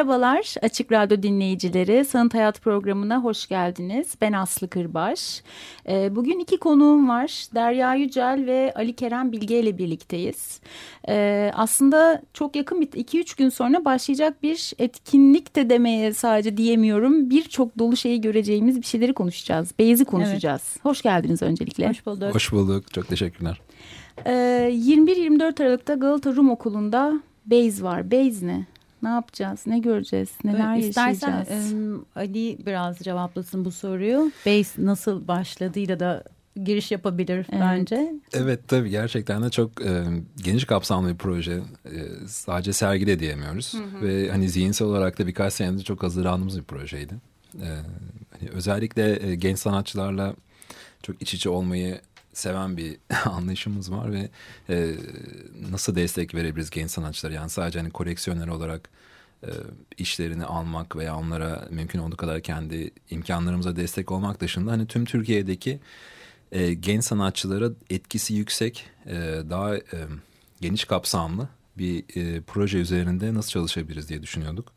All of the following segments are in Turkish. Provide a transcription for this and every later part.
Merhabalar Açık Radyo dinleyicileri. Sanat Hayat programına hoş geldiniz. Ben Aslı Kırbaş. Ee, bugün iki konuğum var. Derya Yücel ve Ali Kerem Bilge ile birlikteyiz. Ee, aslında çok yakın bir 2-3 gün sonra başlayacak bir etkinlik de demeye sadece diyemiyorum. Birçok dolu şeyi göreceğimiz bir şeyleri konuşacağız. Beyazı konuşacağız. Evet. Hoş geldiniz öncelikle. Hoş bulduk. Hoş bulduk. Çok teşekkürler. Ee, 21-24 Aralık'ta Galata Rum Okulu'nda Beyz var. Beyz ne? Ne yapacağız? Ne göreceğiz? Neler İstersen, yaşayacağız? İstersen Ali biraz cevaplasın bu soruyu. Base nasıl başladığıyla da giriş yapabilir evet. bence. Evet tabii gerçekten de çok e, geniş kapsamlı bir proje. E, sadece sergi de diyemiyoruz. Hı hı. Ve hani zihinsel olarak da birkaç senedir çok hazırlandığımız bir projeydi. E, hani özellikle e, genç sanatçılarla çok iç içe olmayı seven bir anlayışımız var ve e, nasıl destek verebiliriz genç sanatçılara yani sadece hani koleksiyoner olarak e, işlerini almak veya onlara mümkün olduğu kadar kendi imkanlarımıza destek olmak dışında hani tüm Türkiye'deki e, genç sanatçılara etkisi yüksek e, daha e, geniş kapsamlı bir e, proje üzerinde nasıl çalışabiliriz diye düşünüyorduk.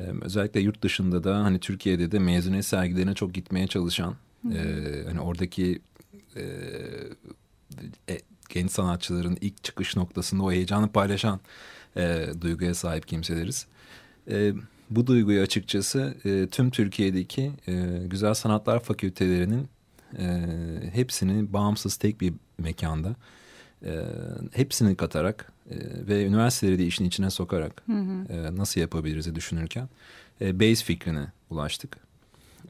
E, özellikle yurt dışında da hani Türkiye'de de mezuniyet sergilerine çok gitmeye çalışan e, hani oradaki e, e, genç sanatçıların ilk çıkış noktasında o heyecanı paylaşan e, duyguya sahip kimseleriz. E, bu duyguyu açıkçası e, tüm Türkiye'deki e, güzel sanatlar fakültelerinin e, hepsini bağımsız tek bir mekanda e, hepsini katarak e, ve üniversiteleri de işin içine sokarak hı hı. E, nasıl yapabiliriz düşünürken e, base fikrine ulaştık.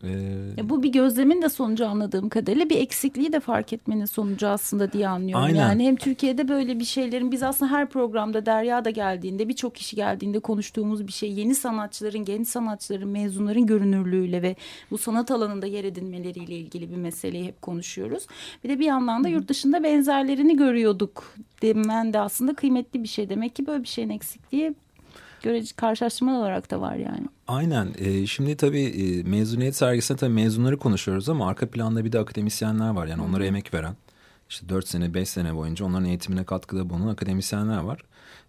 Ee, bu bir gözlemin de sonucu anladığım kadarıyla bir eksikliği de fark etmenin sonucu aslında diye anlıyorum. Aynen. Yani hem Türkiye'de böyle bir şeylerin biz aslında her programda Derya da geldiğinde birçok kişi geldiğinde konuştuğumuz bir şey. Yeni sanatçıların, genç sanatçıların, mezunların görünürlüğüyle ve bu sanat alanında yer edinmeleriyle ilgili bir meseleyi hep konuşuyoruz. Bir de bir yandan da yurt dışında benzerlerini görüyorduk demen de aslında kıymetli bir şey. Demek ki böyle bir şeyin eksikliği görece karşılaştırma olarak da var yani. Aynen. E, şimdi tabii e, mezuniyet sergisinde tabii mezunları konuşuyoruz ama arka planda bir de akademisyenler var. Yani onlara emek veren. işte dört sene, beş sene boyunca onların eğitimine katkıda bulunan akademisyenler var.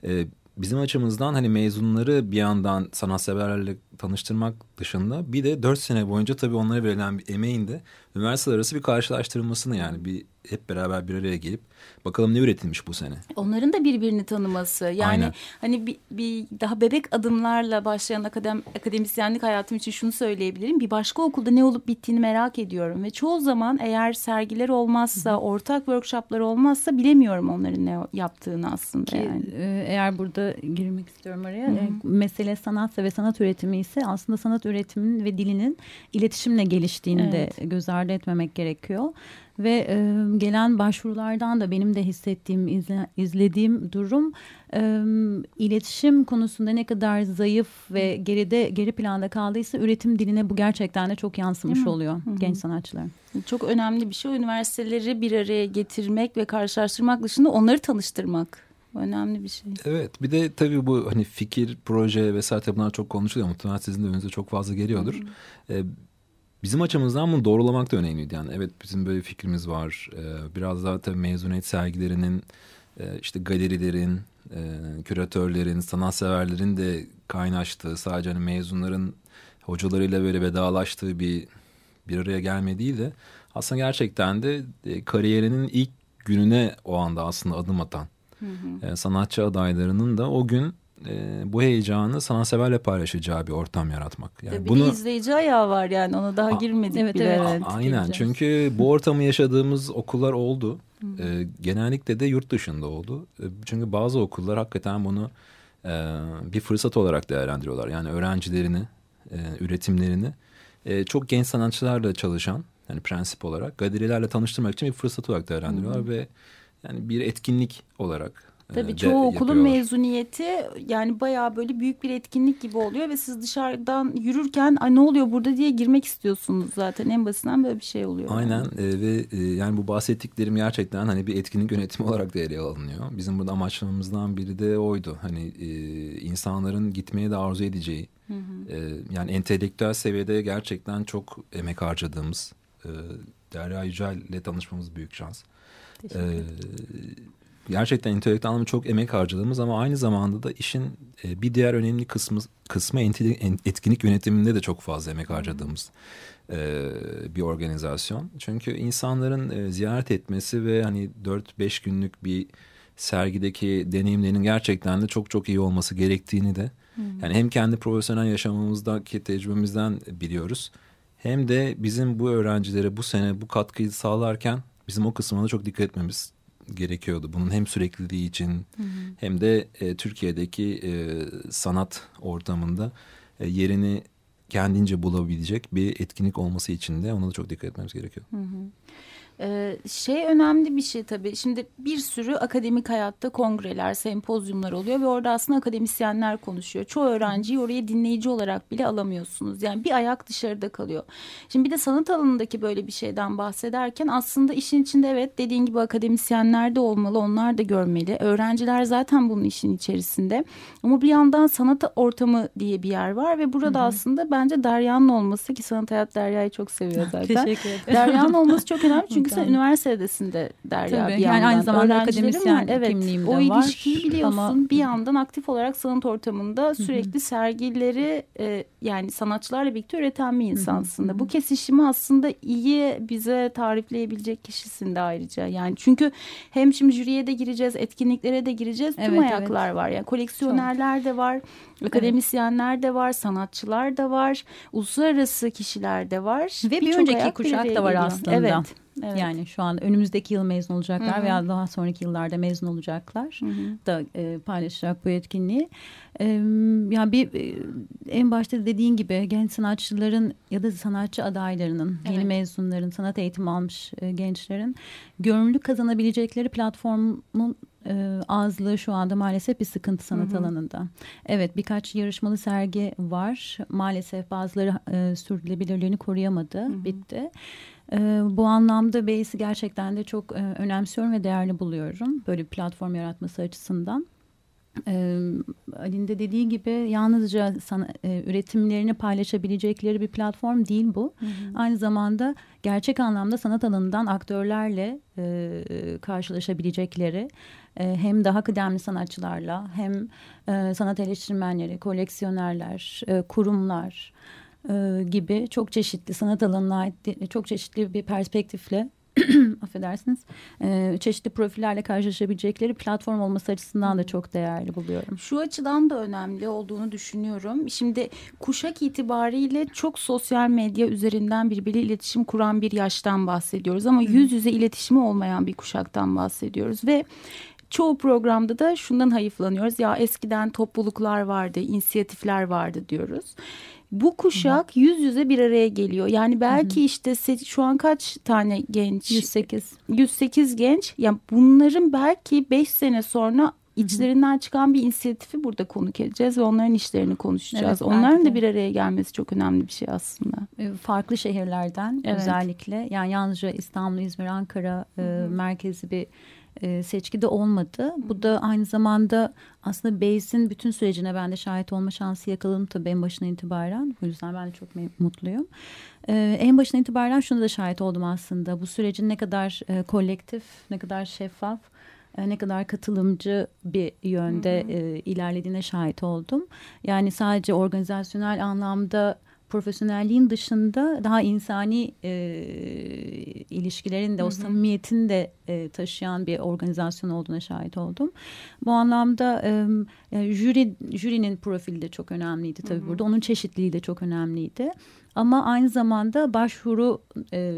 E, bizim açımızdan hani mezunları bir yandan sanatseverlerle tanıştırmak dışında bir de dört sene boyunca tabii onlara verilen bir emeğin de üniversiteler arası bir karşılaştırılmasını yani bir hep beraber bir araya gelip bakalım ne üretilmiş bu sene. Onların da birbirini tanıması. Yani Aynen. hani bir, bir daha bebek adımlarla başlayan akadem, akademisyenlik hayatım için şunu söyleyebilirim. Bir başka okulda ne olup bittiğini merak ediyorum ve çoğu zaman eğer sergiler olmazsa, ortak workshoplar olmazsa bilemiyorum onların ne yaptığını aslında Ki, yani. E, eğer burada girmek istiyorum araya. Hı -hı. E, mesele sanatsa ve sanat üretimi ise aslında sanat üretiminin ve dilinin iletişimle geliştiğini evet. de göz ardı etmemek gerekiyor. Ve e, gelen başvurulardan da benim de hissettiğim, izle, izlediğim durum e, iletişim konusunda ne kadar zayıf ve geride geri planda kaldıysa üretim diline bu gerçekten de çok yansımış oluyor Hı -hı. genç sanatçılar. Çok önemli bir şey üniversiteleri bir araya getirmek ve karşılaştırmak dışında onları tanıştırmak önemli bir şey. Evet bir de tabii bu hani fikir, proje vesaire bunlar çok konuşuluyor. Muhtemelen sizin de önünüze çok fazla geliyordur. Hı hı. Ee, bizim açımızdan bunu doğrulamak da önemliydi. Yani evet bizim böyle fikrimiz var. Ee, biraz daha tabii mezuniyet sergilerinin, işte galerilerin, küratörlerin, sanatseverlerin de kaynaştığı, sadece hani mezunların hocalarıyla böyle vedalaştığı bir bir araya gelme değil de aslında gerçekten de kariyerinin ilk gününe o anda aslında adım atan hı hı. sanatçı adaylarının da o gün e, bu heyecanı sanatseverle paylaşacağı bir ortam yaratmak. Yani Tabii bunu bir izleyici ayağı var yani ona daha girmedik evet, bile. Evet, evet, aynen gireceğiz. çünkü bu ortamı yaşadığımız okullar oldu. E, genellikle de yurt dışında oldu. E, çünkü bazı okullar hakikaten bunu e, bir fırsat olarak değerlendiriyorlar. Yani öğrencilerini, e, üretimlerini e, çok genç sanatçılarla çalışan yani prensip olarak galerilerle tanıştırmak için bir fırsat olarak değerlendiriyorlar ve yani bir etkinlik olarak Tabii çoğu okulun mezuniyeti yani bayağı böyle büyük bir etkinlik gibi oluyor ve siz dışarıdan yürürken Ay, ne oluyor burada diye girmek istiyorsunuz zaten en basitinden böyle bir şey oluyor. Aynen e, ve e, yani bu bahsettiklerim gerçekten hani bir etkinlik yönetimi olarak da ele alınıyor. Bizim burada amaçlarımızdan biri de oydu. Hani e, insanların gitmeye de arzu edeceği hı hı. E, yani entelektüel seviyede gerçekten çok emek harcadığımız e, Derya Yücel ile tanışmamız büyük şans. Ederim. E, gerçekten entelektüel anlamda çok emek harcadığımız ama aynı zamanda da işin e, bir diğer önemli kısmı kısmı etkinlik yönetiminde de çok fazla emek harcadığımız e, bir organizasyon. Çünkü insanların e, ziyaret etmesi ve hani 4-5 günlük bir sergideki deneyimlerinin gerçekten de çok çok iyi olması gerektiğini de yani hem kendi profesyonel yaşamımızdaki tecrübemizden biliyoruz. Hem de bizim bu öğrencilere bu sene bu katkıyı sağlarken bizim o kısmına çok dikkat etmemiz gerekiyordu. Bunun hem sürekliliği için hı hı. hem de e, Türkiye'deki e, sanat ortamında e, yerini kendince bulabilecek bir etkinlik olması için de ona da çok dikkat etmemiz gerekiyor. Hı hı. Ee, şey önemli bir şey tabii. Şimdi bir sürü akademik hayatta kongreler, sempozyumlar oluyor ve orada aslında akademisyenler konuşuyor. Çoğu öğrenciyi oraya dinleyici olarak bile alamıyorsunuz. Yani bir ayak dışarıda kalıyor. Şimdi bir de sanat alanındaki böyle bir şeyden bahsederken aslında işin içinde evet dediğin gibi akademisyenler de olmalı. Onlar da görmeli. Öğrenciler zaten bunun işin içerisinde. Ama bir yandan sanat ortamı diye bir yer var ve burada Hı -hı. aslında bence Derya'nın olması ki sanat hayat Derya'yı çok seviyor zaten. Teşekkür ederim. Derya'nın olması çok önemli çünkü sen üniversitedesinde Derya Tabii, bir yandan. Yani aynı zamanda akademisyen var. Evet, kimliğim de o var. O ilişkiyi biliyorsun. Ama... Bir yandan aktif olarak sanat ortamında sürekli sergileri e, yani sanatçılarla birlikte üreten bir insansın da. Bu kesişimi aslında iyi bize tarifleyebilecek kişisin de ayrıca. Yani çünkü hem şimdi jüriye de gireceğiz, etkinliklere de gireceğiz. Tüm evet, ayaklar evet. var. Yani koleksiyonerler Çok. de var, akademisyenler evet. de var, sanatçılar da var, uluslararası kişiler de var. Ve bir, bir önceki kuşak da var aslında. Evet. Evet. Yani şu an önümüzdeki yıl mezun olacaklar Hı -hı. veya daha sonraki yıllarda mezun olacaklar Hı -hı. da e, paylaşacak bu etkinliği. E, yani bir e, en başta dediğin gibi genç sanatçıların ya da sanatçı adaylarının, evet. yeni mezunların, sanat eğitimi almış e, gençlerin görünürlük kazanabilecekleri platformun e, azlığı şu anda maalesef bir sıkıntı sanat hı hı. alanında. Evet birkaç yarışmalı sergi var. Maalesef bazıları e, sürdürülebilirliğini koruyamadı. Hı hı. Bitti. E, bu anlamda Beysi gerçekten de çok e, önemsiyorum ve değerli buluyorum. Böyle bir platform yaratması açısından. E, Ali'nin de dediği gibi yalnızca sana, e, üretimlerini paylaşabilecekleri bir platform değil bu. Hı hı. Aynı zamanda gerçek anlamda sanat alanından aktörlerle e, karşılaşabilecekleri e, hem daha kıdemli sanatçılarla hem e, sanat eleştirmenleri, koleksiyonerler, e, kurumlar e, gibi çok çeşitli sanat alanına ait çok çeşitli bir perspektifle affedersiniz e, çeşitli profillerle karşılaşabilecekleri platform olması açısından da çok değerli buluyorum. Şu açıdan da önemli olduğunu düşünüyorum. Şimdi kuşak itibariyle çok sosyal medya üzerinden birbiriyle iletişim kuran bir yaştan bahsediyoruz ama yüz yüze iletişimi olmayan bir kuşaktan bahsediyoruz ve çoğu programda da şundan hayıflanıyoruz. Ya eskiden topluluklar vardı, inisiyatifler vardı diyoruz. Bu kuşak yüz yüze bir araya geliyor. Yani belki Hı. işte şu an kaç tane genç? 108. 108 genç. Yani bunların belki 5 sene sonra içlerinden çıkan bir inisiyatifi burada konuk edeceğiz ve onların işlerini konuşacağız. Evet, Onların da bir araya gelmesi çok önemli bir şey aslında. E, farklı şehirlerden evet. özellikle yani yalnızca İstanbul, İzmir, Ankara Hı -hı. E, merkezi bir e, seçki de olmadı. Bu da aynı zamanda aslında Beyz'in bütün sürecine ben de şahit olma şansı yakaladım tabii en başına itibaren. Bu yüzden ben de çok mutluyum. E, en başına itibaren şunu da şahit oldum aslında. Bu sürecin ne kadar e, kolektif, ne kadar şeffaf, e, ne kadar katılımcı bir yönde hı hı. E, ilerlediğine şahit oldum. Yani sadece organizasyonel anlamda profesyonelliğin dışında daha insani e, ilişkilerin de o samimiyetin de e, taşıyan bir organizasyon olduğuna şahit oldum. Bu anlamda e, jüri jürinin profili de çok önemliydi tabii hı hı. burada. Onun çeşitliliği de çok önemliydi. Ama aynı zamanda başvuru e,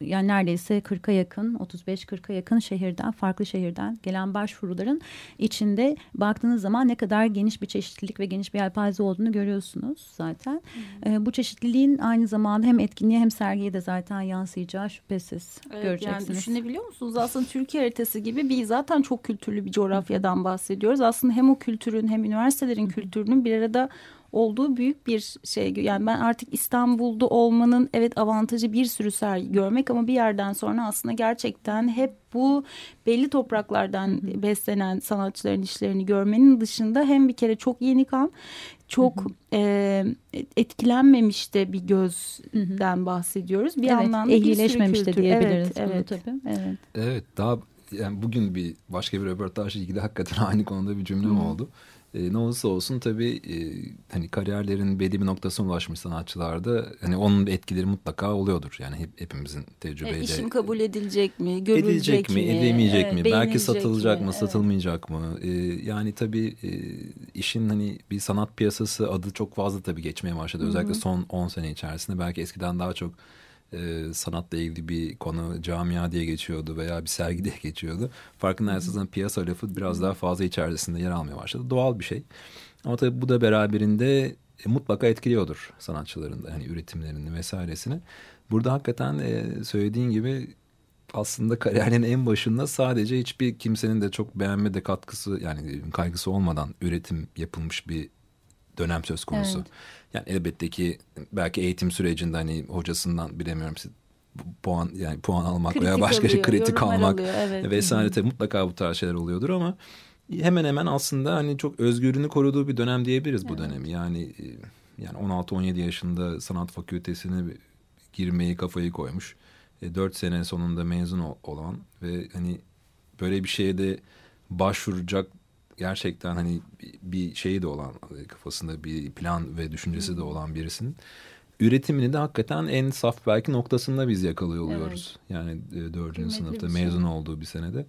yani neredeyse 40'a yakın 35-40'a yakın şehirden farklı şehirden gelen başvuruların içinde baktığınız zaman ne kadar geniş bir çeşitlilik ve geniş bir yelpaze olduğunu görüyorsunuz zaten. Hmm. E, bu çeşitliliğin aynı zamanda hem etkinliğe hem sergiye de zaten yansıyacağı şüphesiz evet, göreceksiniz. Yani düşünebiliyor musunuz? Aslında Türkiye haritası gibi bir zaten çok kültürlü bir coğrafyadan bahsediyoruz. Aslında hem o kültürün hem üniversitelerin kültürünün bir arada olduğu büyük bir şey. Yani ben artık İstanbul'da olmanın evet avantajı bir sürü sergi görmek ama bir yerden sonra aslında gerçekten hep bu belli topraklardan beslenen sanatçıların işlerini görmenin dışında hem bir kere çok yeni kan çok e, etkilenmemiş de bir gözden bahsediyoruz. Bir evet, yandan da ehlileşmemiş de diyebiliriz. Evet, evet. tabii. Evet. evet, daha yani bugün bir başka bir röportajla ilgili hakikaten aynı konuda bir cümlem Hı. oldu. E, ne olursa olsun tabii e, hani kariyerlerin belli bir noktasına ulaşmış sanatçılarda hani onun etkileri mutlaka oluyordur. Yani hep, hepimizin tecrübeyle. E, işim kabul edilecek mi? Görülecek edilecek mi? Edilmeyecek mi? Belki satılacak mi? mı? Satılmayacak evet. mı? E, yani tabii e, işin hani bir sanat piyasası adı çok fazla tabii geçmeye başladı. Özellikle Hı -hı. son 10 sene içerisinde belki eskiden daha çok e, sanatla ilgili bir konu camia diye geçiyordu veya bir sergi diye geçiyordu. Farkındaysanız piyasa lafı biraz daha fazla içerisinde yer almaya başladı. Doğal bir şey. Ama tabii bu da beraberinde e, mutlaka etkiliyordur sanatçıların da hani üretimlerini vesairesini. Burada hakikaten e, söylediğin gibi aslında kariyerinin en başında sadece hiçbir kimsenin de çok beğenme de katkısı yani kaygısı olmadan üretim yapılmış bir dönem söz konusu. Evet. Yani elbette ki belki eğitim sürecinde hani hocasından bilemiyorum puan yani puan almak kritik veya başka şey kritik almak alıyor, evet. vesaire tabii mutlaka bu tarz şeyler oluyordur ama hemen hemen aslında hani çok özgürlüğünü koruduğu bir dönem diyebiliriz bu evet. dönemi. Yani e, yani 16-17 yaşında sanat fakültesine girmeyi kafayı koymuş. E, 4 sene sonunda mezun olan ve hani böyle bir şeye de başvuracak gerçekten hani bir şeyi de olan kafasında bir plan ve düşüncesi de olan birisinin üretimini de hakikaten en saf belki noktasında biz yakalıyor oluyoruz. Evet. Yani e, dördüncü sınıfta şey. mezun olduğu bir senede.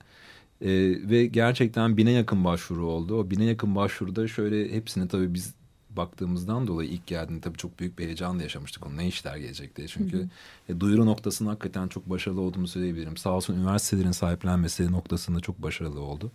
Ee, ve gerçekten bine yakın başvuru oldu. O bine yakın başvuruda şöyle hepsini tabii biz baktığımızdan dolayı ilk geldiğinde tabii çok büyük bir heyecanla yaşamıştık onu ne işler gelecek diye. Çünkü hı hı. E, duyuru noktasında hakikaten çok başarılı olduğumu söyleyebilirim. Sağ olsun üniversitelerin sahiplenmesi noktasında çok başarılı oldu.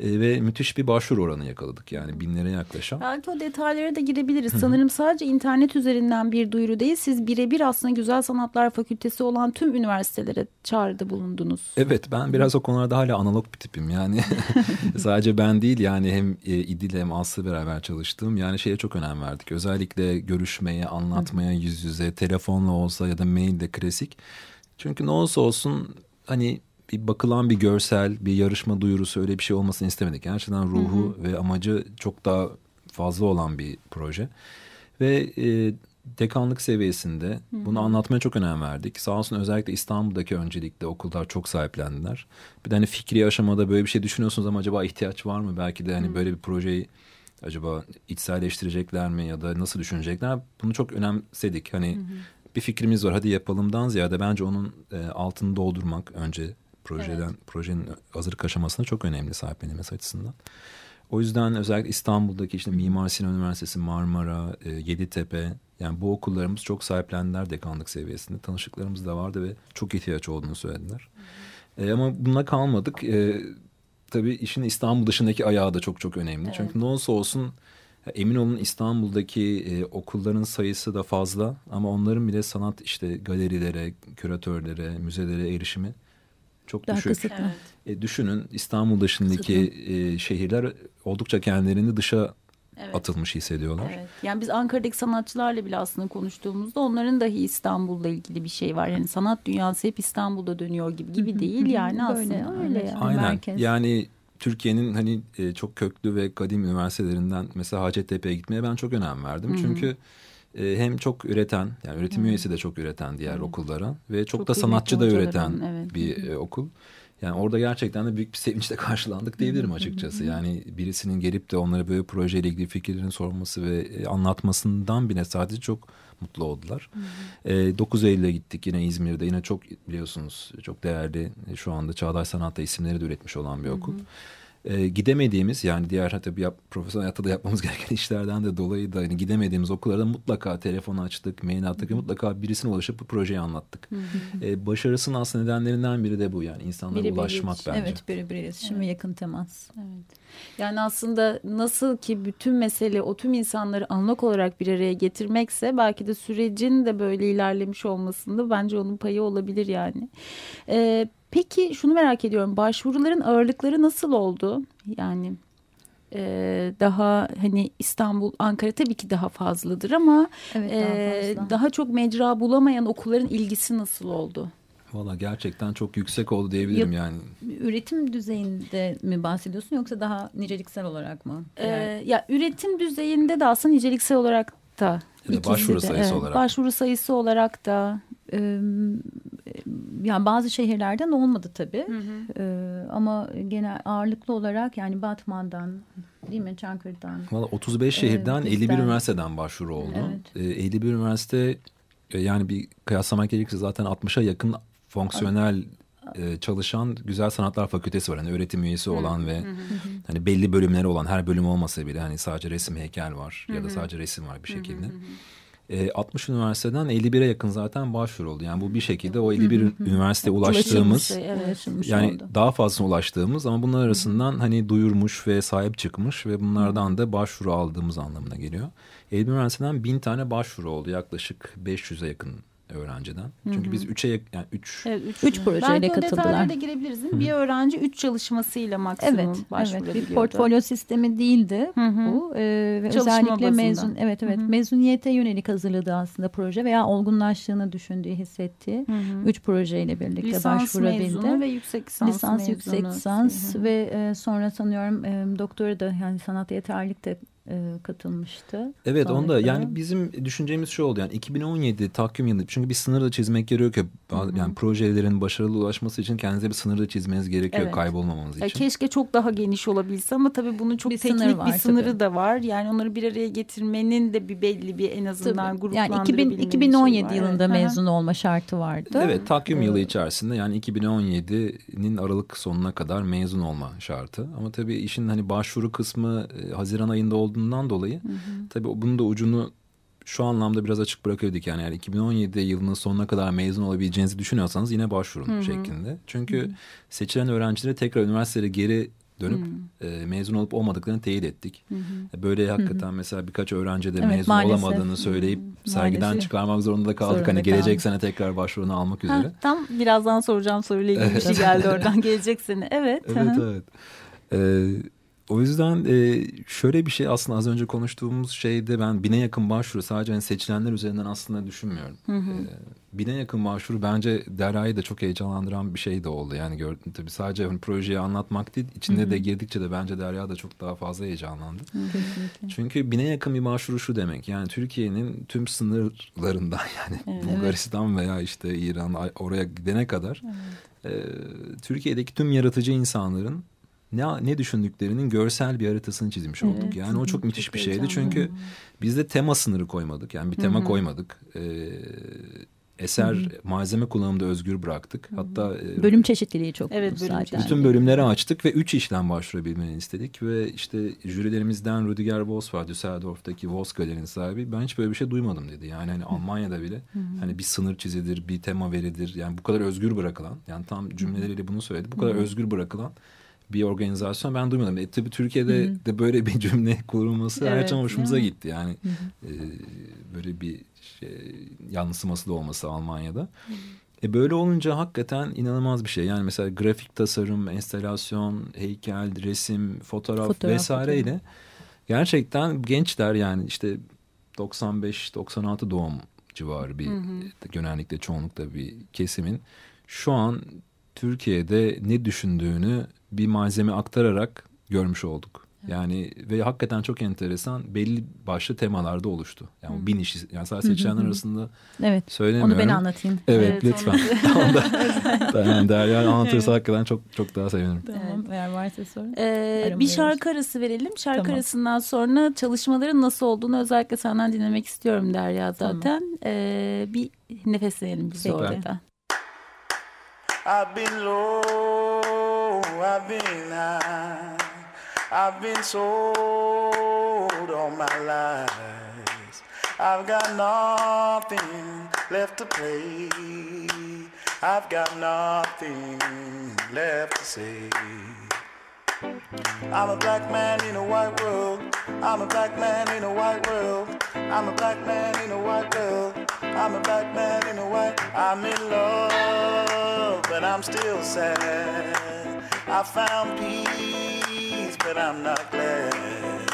E, ve müthiş bir başvuru oranı yakaladık yani binlere yaklaşan. Belki o detaylara da girebiliriz. Sanırım sadece internet üzerinden bir duyuru değil siz birebir aslında Güzel Sanatlar Fakültesi olan tüm üniversitelere çağrıda bulundunuz. Evet ben biraz o konularda hala analog bir tipim yani sadece ben değil yani hem e, İdil hem Aslı beraber çalıştığım yani şeye çok önem verdik. Özellikle görüşmeye, anlatmaya yüz yüze, telefonla olsa ya da mail de klasik. Çünkü ne olsa olsun hani bir bakılan bir görsel, bir yarışma duyurusu öyle bir şey olmasını istemedik. Gerçekten ruhu hı hı. ve amacı çok daha fazla olan bir proje. Ve e, dekanlık seviyesinde hı hı. bunu anlatmaya çok önem verdik. Sağ olsun özellikle İstanbul'daki öncelikle okullar çok sahiplendiler. Bir de hani fikri aşamada böyle bir şey düşünüyorsunuz ama acaba ihtiyaç var mı? Belki de hani hı. böyle bir projeyi acaba içselleştirecekler mi ya da nasıl düşünecekler? Bunu çok önemsedik. Hani hı hı. bir fikrimiz var hadi yapalımdan ziyade bence onun e, altını doldurmak önce projeden evet. projenin hazırlık aşamasında çok önemli sahiplenilmesi açısından. O yüzden özellikle İstanbul'daki işte Mimar Sinan Üniversitesi, Marmara, e, Yeditepe yani bu okullarımız çok sahiplendiler dekanlık seviyesinde. Tanışıklarımız da vardı ve çok ihtiyaç olduğunu söylediler. E, ama buna kalmadık. E, tabii işin İstanbul dışındaki ayağı da çok çok önemli. Evet. Çünkü ne olursa olsun emin olun İstanbul'daki e, okulların sayısı da fazla ama onların bile sanat işte galerilere, küratörlere, müzelere erişimi çok Daha düşük. Kısıtlı. Evet. E, düşünün İstanbul dışındaki e, şehirler oldukça kendilerini dışa evet. atılmış hissediyorlar. Evet. Yani biz Ankara'daki sanatçılarla bile aslında konuştuğumuzda onların dahi İstanbul'la ilgili bir şey var. Yani sanat dünyası hep İstanbul'da dönüyor gibi gibi değil yani aslında öyle. öyle yani. Aynen. Merkez. Yani Türkiye'nin hani e, çok köklü ve kadim üniversitelerinden mesela Hacettepe'ye gitmeye ben çok önem verdim. Çünkü e, hem çok üreten yani üretim hmm. üyesi de çok üreten diğer hmm. okullara ve çok, çok da sanatçı da üreten evet. bir e, okul. Yani orada gerçekten de büyük bir sevinçle karşılandık diyebilirim açıkçası. Yani birisinin gelip de onlara böyle projeyle ilgili fikirlerini sorması ve e, anlatmasından bile sadece çok mutlu oldular. E, 9 Eylül'e gittik yine İzmir'de. Yine çok biliyorsunuz çok değerli şu anda Çağdaş Sanat'ta isimleri de üretmiş olan bir okul. E, gidemediğimiz yani diğer tabii yap, profesyonel hayatta da yapmamız gereken işlerden de dolayı da hani gidemediğimiz okullarda mutlaka telefon açtık, mail attık ve mutlaka birisine ulaşıp bu projeyi anlattık. E, başarısının aslında nedenlerinden biri de bu yani insanlara biri ulaşmak bence. Evet birebir iletişim evet. ve yakın temas. Evet. Yani aslında nasıl ki bütün mesele o tüm insanları anlık olarak bir araya getirmekse belki de sürecin de böyle ilerlemiş olmasında bence onun payı olabilir yani. Ee, peki şunu merak ediyorum başvuruların ağırlıkları nasıl oldu? Yani e, daha hani İstanbul, Ankara tabii ki daha fazladır ama evet, daha, e, fazla. daha çok mecra bulamayan okulların ilgisi nasıl oldu? Valla gerçekten çok yüksek oldu diyebilirim ya, yani. Üretim düzeyinde mi bahsediyorsun yoksa daha niceliksel olarak mı? Ee, ya üretim düzeyinde de aslında niceliksel olarak da. Ya da başvuru de, sayısı evet, olarak. Başvuru sayısı olarak da. Yani bazı şehirlerden olmadı tabii. Hı hı. Ee, ama genel ağırlıklı olarak yani Batman'dan değil mi Çankırı'dan. Valla 35 şehirden e, 51 üniversiteden başvuru oldu. Evet. Ee, 51 üniversite yani bir kıyaslamak gerekirse zaten 60'a yakın fonksiyonel e, çalışan Güzel Sanatlar Fakültesi var. Hani öğretim üyesi olan ve hani belli bölümleri olan her bölüm olmasa bile hani sadece resim heykel var ya da sadece resim var bir şekilde. E, 60 üniversiteden 51'e yakın zaten başvuru oldu. Yani bu bir şekilde o 51 üniversiteye ulaştığımız evet, yani oldu. daha fazla ulaştığımız ama bunlar arasından hani duyurmuş ve sahip çıkmış ve bunlardan da başvuru aldığımız anlamına geliyor. 51 üniversiteden bin tane başvuru oldu. Yaklaşık 500'e yakın öğrenciden. Çünkü Hı -hı. biz üçe yani üç, evet, üç, üç projeyle Belki katıldılar. Belki de girebiliriz değil mi? Bir öğrenci üç çalışmasıyla maksimum evet, başvurabiliyordu. Evet, bir portfolyo sistemi değildi Hı -hı. bu. Ee, ve özellikle bazında. mezun evet evet Hı -hı. mezuniyete yönelik hazırladığı aslında proje veya olgunlaştığını düşündüğü hissettiği Hı -hı. üç projeyle birlikte lisans başvurabildi. Mezunu ve yüksek lisans lisans mezunu. yüksek lisans Hı -hı. ve e, sonra sanıyorum e, doktora da yani sanat yeterlik de e, katılmıştı. Evet onda yani bizim düşüncemiz şu oldu yani 2017 takvim yılı çünkü bir sınır da çizmek gerekiyor. Yani projelerin başarılı ulaşması için kendinize bir sınır da çizmeniz gerekiyor evet. kaybolmamanız için. keşke çok daha geniş olabilse ama tabii bunun çok bir teknik sınır var, bir sınırı tabii. da var. Yani onları bir araya getirmenin de bir belli bir en azından tabii. gruplandırabilmenin Yani 2000, 2017 şey yılında mezun olma şartı vardı. Evet takvim yılı içerisinde yani 2017'nin Aralık sonuna kadar mezun olma şartı. Ama tabii işin hani başvuru kısmı e, Haziran ayında oldu olduğundan dolayı hı hı. tabii bunun da ucunu şu anlamda biraz açık bırakıyorduk yani, yani 2017 yılının sonuna kadar mezun olabileceğinizi düşünüyorsanız yine başvurun hı hı. şeklinde. Çünkü hı hı. seçilen öğrencilere tekrar üniversiteye geri dönüp hı. e, mezun olup olmadıklarını teyit ettik. Hı hı. Böyle hakikaten hı hı. mesela birkaç öğrenci de evet, mezun maalesef. olamadığını söyleyip hı. sergiden maalesef. çıkarmak zorunda kaldık. Zorunda hani gelecek kaldı. sene tekrar başvurunu almak üzere. Ha, tam birazdan soracağım soruyla ilgili bir şey geldi oradan gelecek sene. Evet. Evet evet. Ee, o yüzden e, şöyle bir şey aslında az önce konuştuğumuz şeyde ben bine yakın başvuru sadece hani seçilenler üzerinden aslında düşünmüyorum. Hı hı. E, bine yakın başvuru bence Derya'yı da çok heyecanlandıran bir şey de oldu. Yani gördüm tabii sadece hani projeyi anlatmak değil içinde hı hı. de girdikçe de bence Derya da çok daha fazla heyecanlandı. Hı Çünkü bine yakın bir başvuru şu demek yani Türkiye'nin tüm sınırlarından yani evet. Bulgaristan veya işte İran oraya gidene kadar evet. e, Türkiye'deki tüm yaratıcı insanların ne ne düşündüklerinin görsel bir haritasını çizmiş olduk. Evet, yani o çok müthiş çok bir şeydi. Çünkü biz de tema sınırı koymadık. Yani bir tema Hı-hı. koymadık. Ee, eser Hı-hı. malzeme kullanımında özgür bıraktık. Hı-hı. Hatta e, bölüm çeşitliliği çok evet, bölüm zaten. Bütün bölümleri açtık ve üç işten başvurabilmeni istedik ve işte jürilerimizden Rüdiger Voss var Düsseldorf'taki Voss Galeri'nin sahibi. Ben hiç böyle bir şey duymadım dedi. Yani hani Almanya'da bile Hı-hı. hani bir sınır çizilir, bir tema verilir. Yani bu kadar özgür bırakılan, yani tam cümleleriyle bunu söyledi. Bu kadar Hı-hı. özgür bırakılan bir organizasyon ben duymadım. E, tabii Türkiye'de Hı-hı. de böyle bir cümle kurulması evet, her zaman hoşumuza gitti. Yani e, böyle bir şey, yansıması da olması Almanya'da. E böyle olunca hakikaten inanılmaz bir şey. Yani mesela grafik tasarım, enstelasyon, heykel, resim, fotoğraf, fotoğraf vesaireyle fotoğraf. gerçekten gençler yani işte 95-96 doğum civarı bir hı hı. genellikle çoğunlukla bir kesimin şu an Türkiye'de ne düşündüğünü bir malzeme aktararak görmüş olduk. Yani ve hakikaten çok enteresan belli başlı temalarda oluştu. Yani bin iş yani sadece seçenler arasında evet. söylemiyorum. Onu ben anlatayım. Evet, evet lütfen. tamam yani Derya anlatırsa evet. hakikaten çok çok daha sevinirim. Tamam evet. eğer varsa sorun. Ee, bir şarkı arası verelim. Şarkı tamam. arasından sonra çalışmaların nasıl olduğunu özellikle senden dinlemek istiyorum Derya zaten. Tamam. Ee, bir nefesleyelim biz orada. I've been low, I've been high. I've been sold all my life. I've got nothing left to play. I've got nothing left to say. I'm a black man in a white world. I'm a black man in a white world. I'm a black man in a white world. I'm a black man in a white. I'm in love, but I'm still sad. I found peace, but I'm not glad.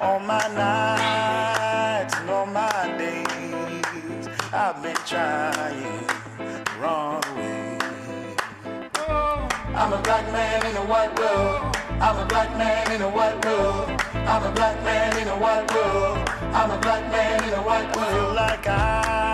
All my nights and all my days, I've been trying the wrong way. I'm a black man in a white world. I'm a black man in a white world. I'm a black man in a white world. I'm a black man in a white world. Like I've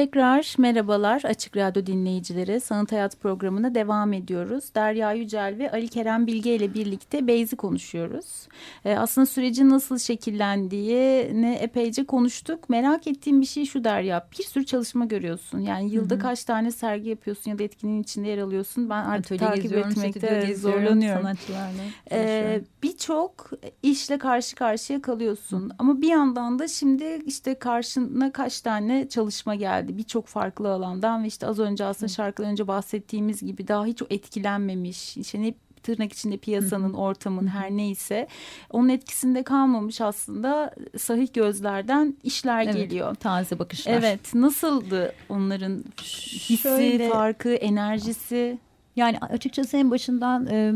Tekrar merhabalar Açık Radyo dinleyicileri. Sanat Hayat programına devam ediyoruz. Derya Yücel ve Ali Kerem Bilge ile birlikte Beyz'i konuşuyoruz. Ee, aslında sürecin nasıl şekillendiğini epeyce konuştuk. Merak ettiğim bir şey şu Derya. Bir sürü çalışma görüyorsun. Yani yılda Hı -hı. kaç tane sergi yapıyorsun ya da etkinin içinde yer alıyorsun. Ben artık Atölye takip etmekte zorlanıyorum. Sanatçılarla. Ee, Birçok işle karşı karşıya kalıyorsun. Hı. Ama bir yandan da şimdi işte karşına kaç tane çalışma geldi geldi birçok farklı alandan ve işte az önce aslında şarkıdan önce bahsettiğimiz gibi daha hiç etkilenmemiş işte ne tırnak içinde piyasanın, ortamın her neyse onun etkisinde kalmamış aslında sahih gözlerden işler evet, geliyor. Taze bakışlar. Evet. Nasıldı onların hissi, Şöyle, farkı, enerjisi? Yani açıkçası en başından e,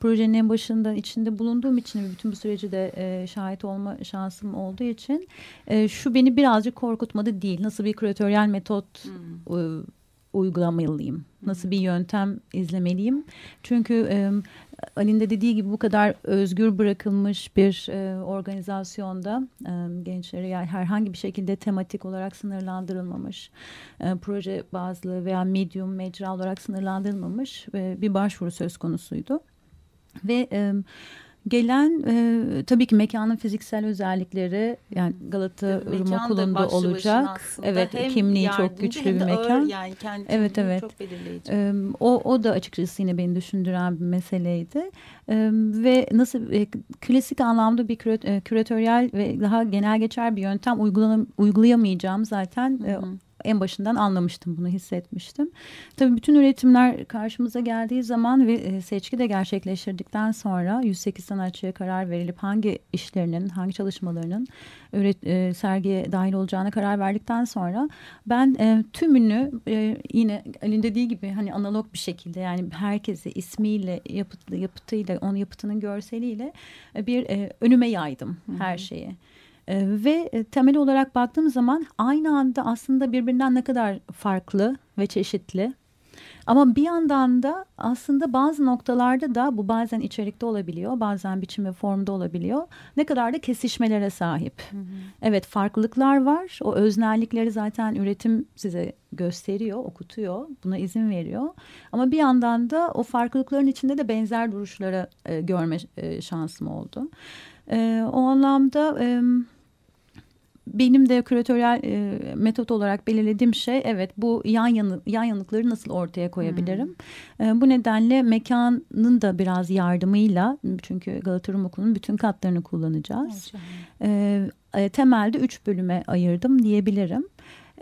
projenin en başında içinde bulunduğum için bütün bu süreci de e, şahit olma şansım olduğu için e, şu beni birazcık korkutmadı değil. Nasıl bir küratöryel metot hmm. e, uygulamalıyım? Nasıl bir yöntem izlemeliyim? Çünkü e, Ali'nin de dediği gibi bu kadar özgür bırakılmış bir e, organizasyonda e, gençleri yani herhangi bir şekilde tematik olarak sınırlandırılmamış, e, proje bazlı veya medium, mecra olarak sınırlandırılmamış e, bir başvuru söz konusuydu. Ve e, Gelen e, tabii ki mekanın fiziksel özellikleri yani Galata Rum Okulu'nda olacak. Evet hem kimliği çok güçlü bir mekan. Ağır, yani evet evet. Çok belirleyici. E, o, o da açıkçası yine beni düşündüren bir meseleydi. E, ve nasıl e, klasik anlamda bir kürat, e, küratöryel ve daha genel geçer bir yöntem uygulanam, uygulayamayacağım zaten hı hı. En başından anlamıştım bunu hissetmiştim. Tabii bütün üretimler karşımıza geldiği zaman ve e, seçki de gerçekleştirdikten sonra 108 sanatçıya karar verilip hangi işlerinin, hangi çalışmalarının üret, e, sergiye dahil olacağına karar verdikten sonra ben e, tümünü e, yine Ali'nin dediği gibi hani analog bir şekilde yani herkesi ismiyle, yapıt, yapıtıyla, onun yapıtının görseliyle bir e, önüme yaydım Hı -hı. her şeyi. E, ve e, temel olarak baktığım zaman aynı anda aslında birbirinden ne kadar farklı ve çeşitli. Ama bir yandan da aslında bazı noktalarda da bu bazen içerikte olabiliyor, bazen biçim ve formda olabiliyor. Ne kadar da kesişmelere sahip. Hı hı. Evet farklılıklar var. O öznellikleri zaten üretim size gösteriyor, okutuyor, buna izin veriyor. Ama bir yandan da o farklılıkların içinde de benzer duruşlara e, görme e, şansım oldu. E, o anlamda... E, benim de küratöryel e, metot olarak belirlediğim şey evet bu yan yanı, yan yanıkları nasıl ortaya koyabilirim? Hmm. E, bu nedenle mekanın da biraz yardımıyla çünkü Galata Rum Okulu'nun bütün katlarını kullanacağız. E, e, temelde üç bölüme ayırdım diyebilirim.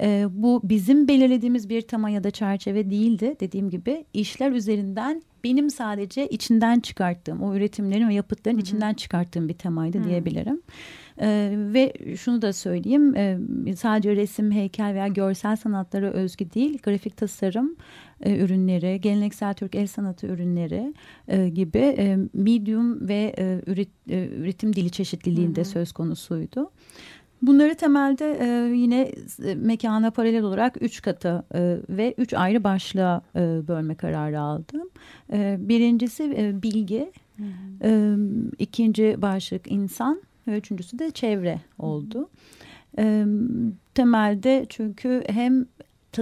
E, bu bizim belirlediğimiz bir tema ya da çerçeve değildi. Dediğim gibi işler üzerinden benim sadece içinden çıkarttığım o üretimlerin ve yapıtların Hı -hı. içinden çıkarttığım bir temaydı Hı diyebilirim. E, ve şunu da söyleyeyim e, sadece resim, heykel veya görsel sanatlara özgü değil grafik tasarım e, ürünleri, geleneksel Türk el sanatı ürünleri e, gibi e, medium ve e, üret, e, üretim dili çeşitliliğinde hı hı. söz konusuydu. Bunları temelde e, yine e, mekana paralel olarak üç katı e, ve üç ayrı başlığa e, bölme kararı aldım. E, birincisi e, bilgi, hı hı. E, ikinci başlık insan ve üçüncüsü de çevre oldu. E, temelde çünkü hem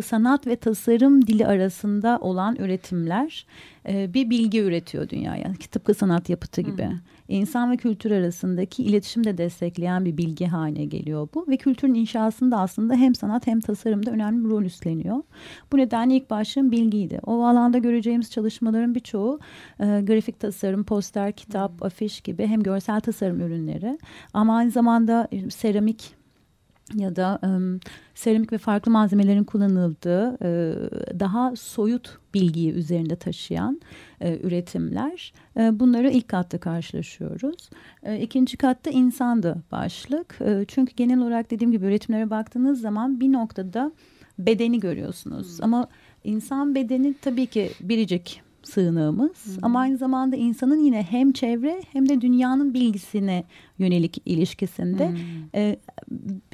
sanat ve tasarım dili arasında olan üretimler e, bir bilgi üretiyor dünyaya. Tıpkı sanat yapıtı gibi. Hı. İnsan ve kültür arasındaki iletişim de destekleyen bir bilgi haline geliyor bu. Ve kültürün inşasında aslında hem sanat hem tasarımda önemli bir rol üstleniyor. Bu nedenle ilk başlığım bilgiydi. O alanda göreceğimiz çalışmaların birçoğu e, grafik tasarım, poster, kitap, Hı. afiş gibi hem görsel tasarım ürünleri ama aynı zamanda e, seramik ya da um, seramik ve farklı malzemelerin kullanıldığı e, daha soyut bilgiyi üzerinde taşıyan e, üretimler. E, bunları ilk katta karşılaşıyoruz. E, ikinci katta insandı başlık. E, çünkü genel olarak dediğim gibi üretimlere baktığınız zaman bir noktada bedeni görüyorsunuz. Hmm. Ama insan bedeni tabii ki biricik sığınığımız hmm. ama aynı zamanda insanın yine hem çevre hem de dünyanın bilgisine yönelik ilişkisinde e,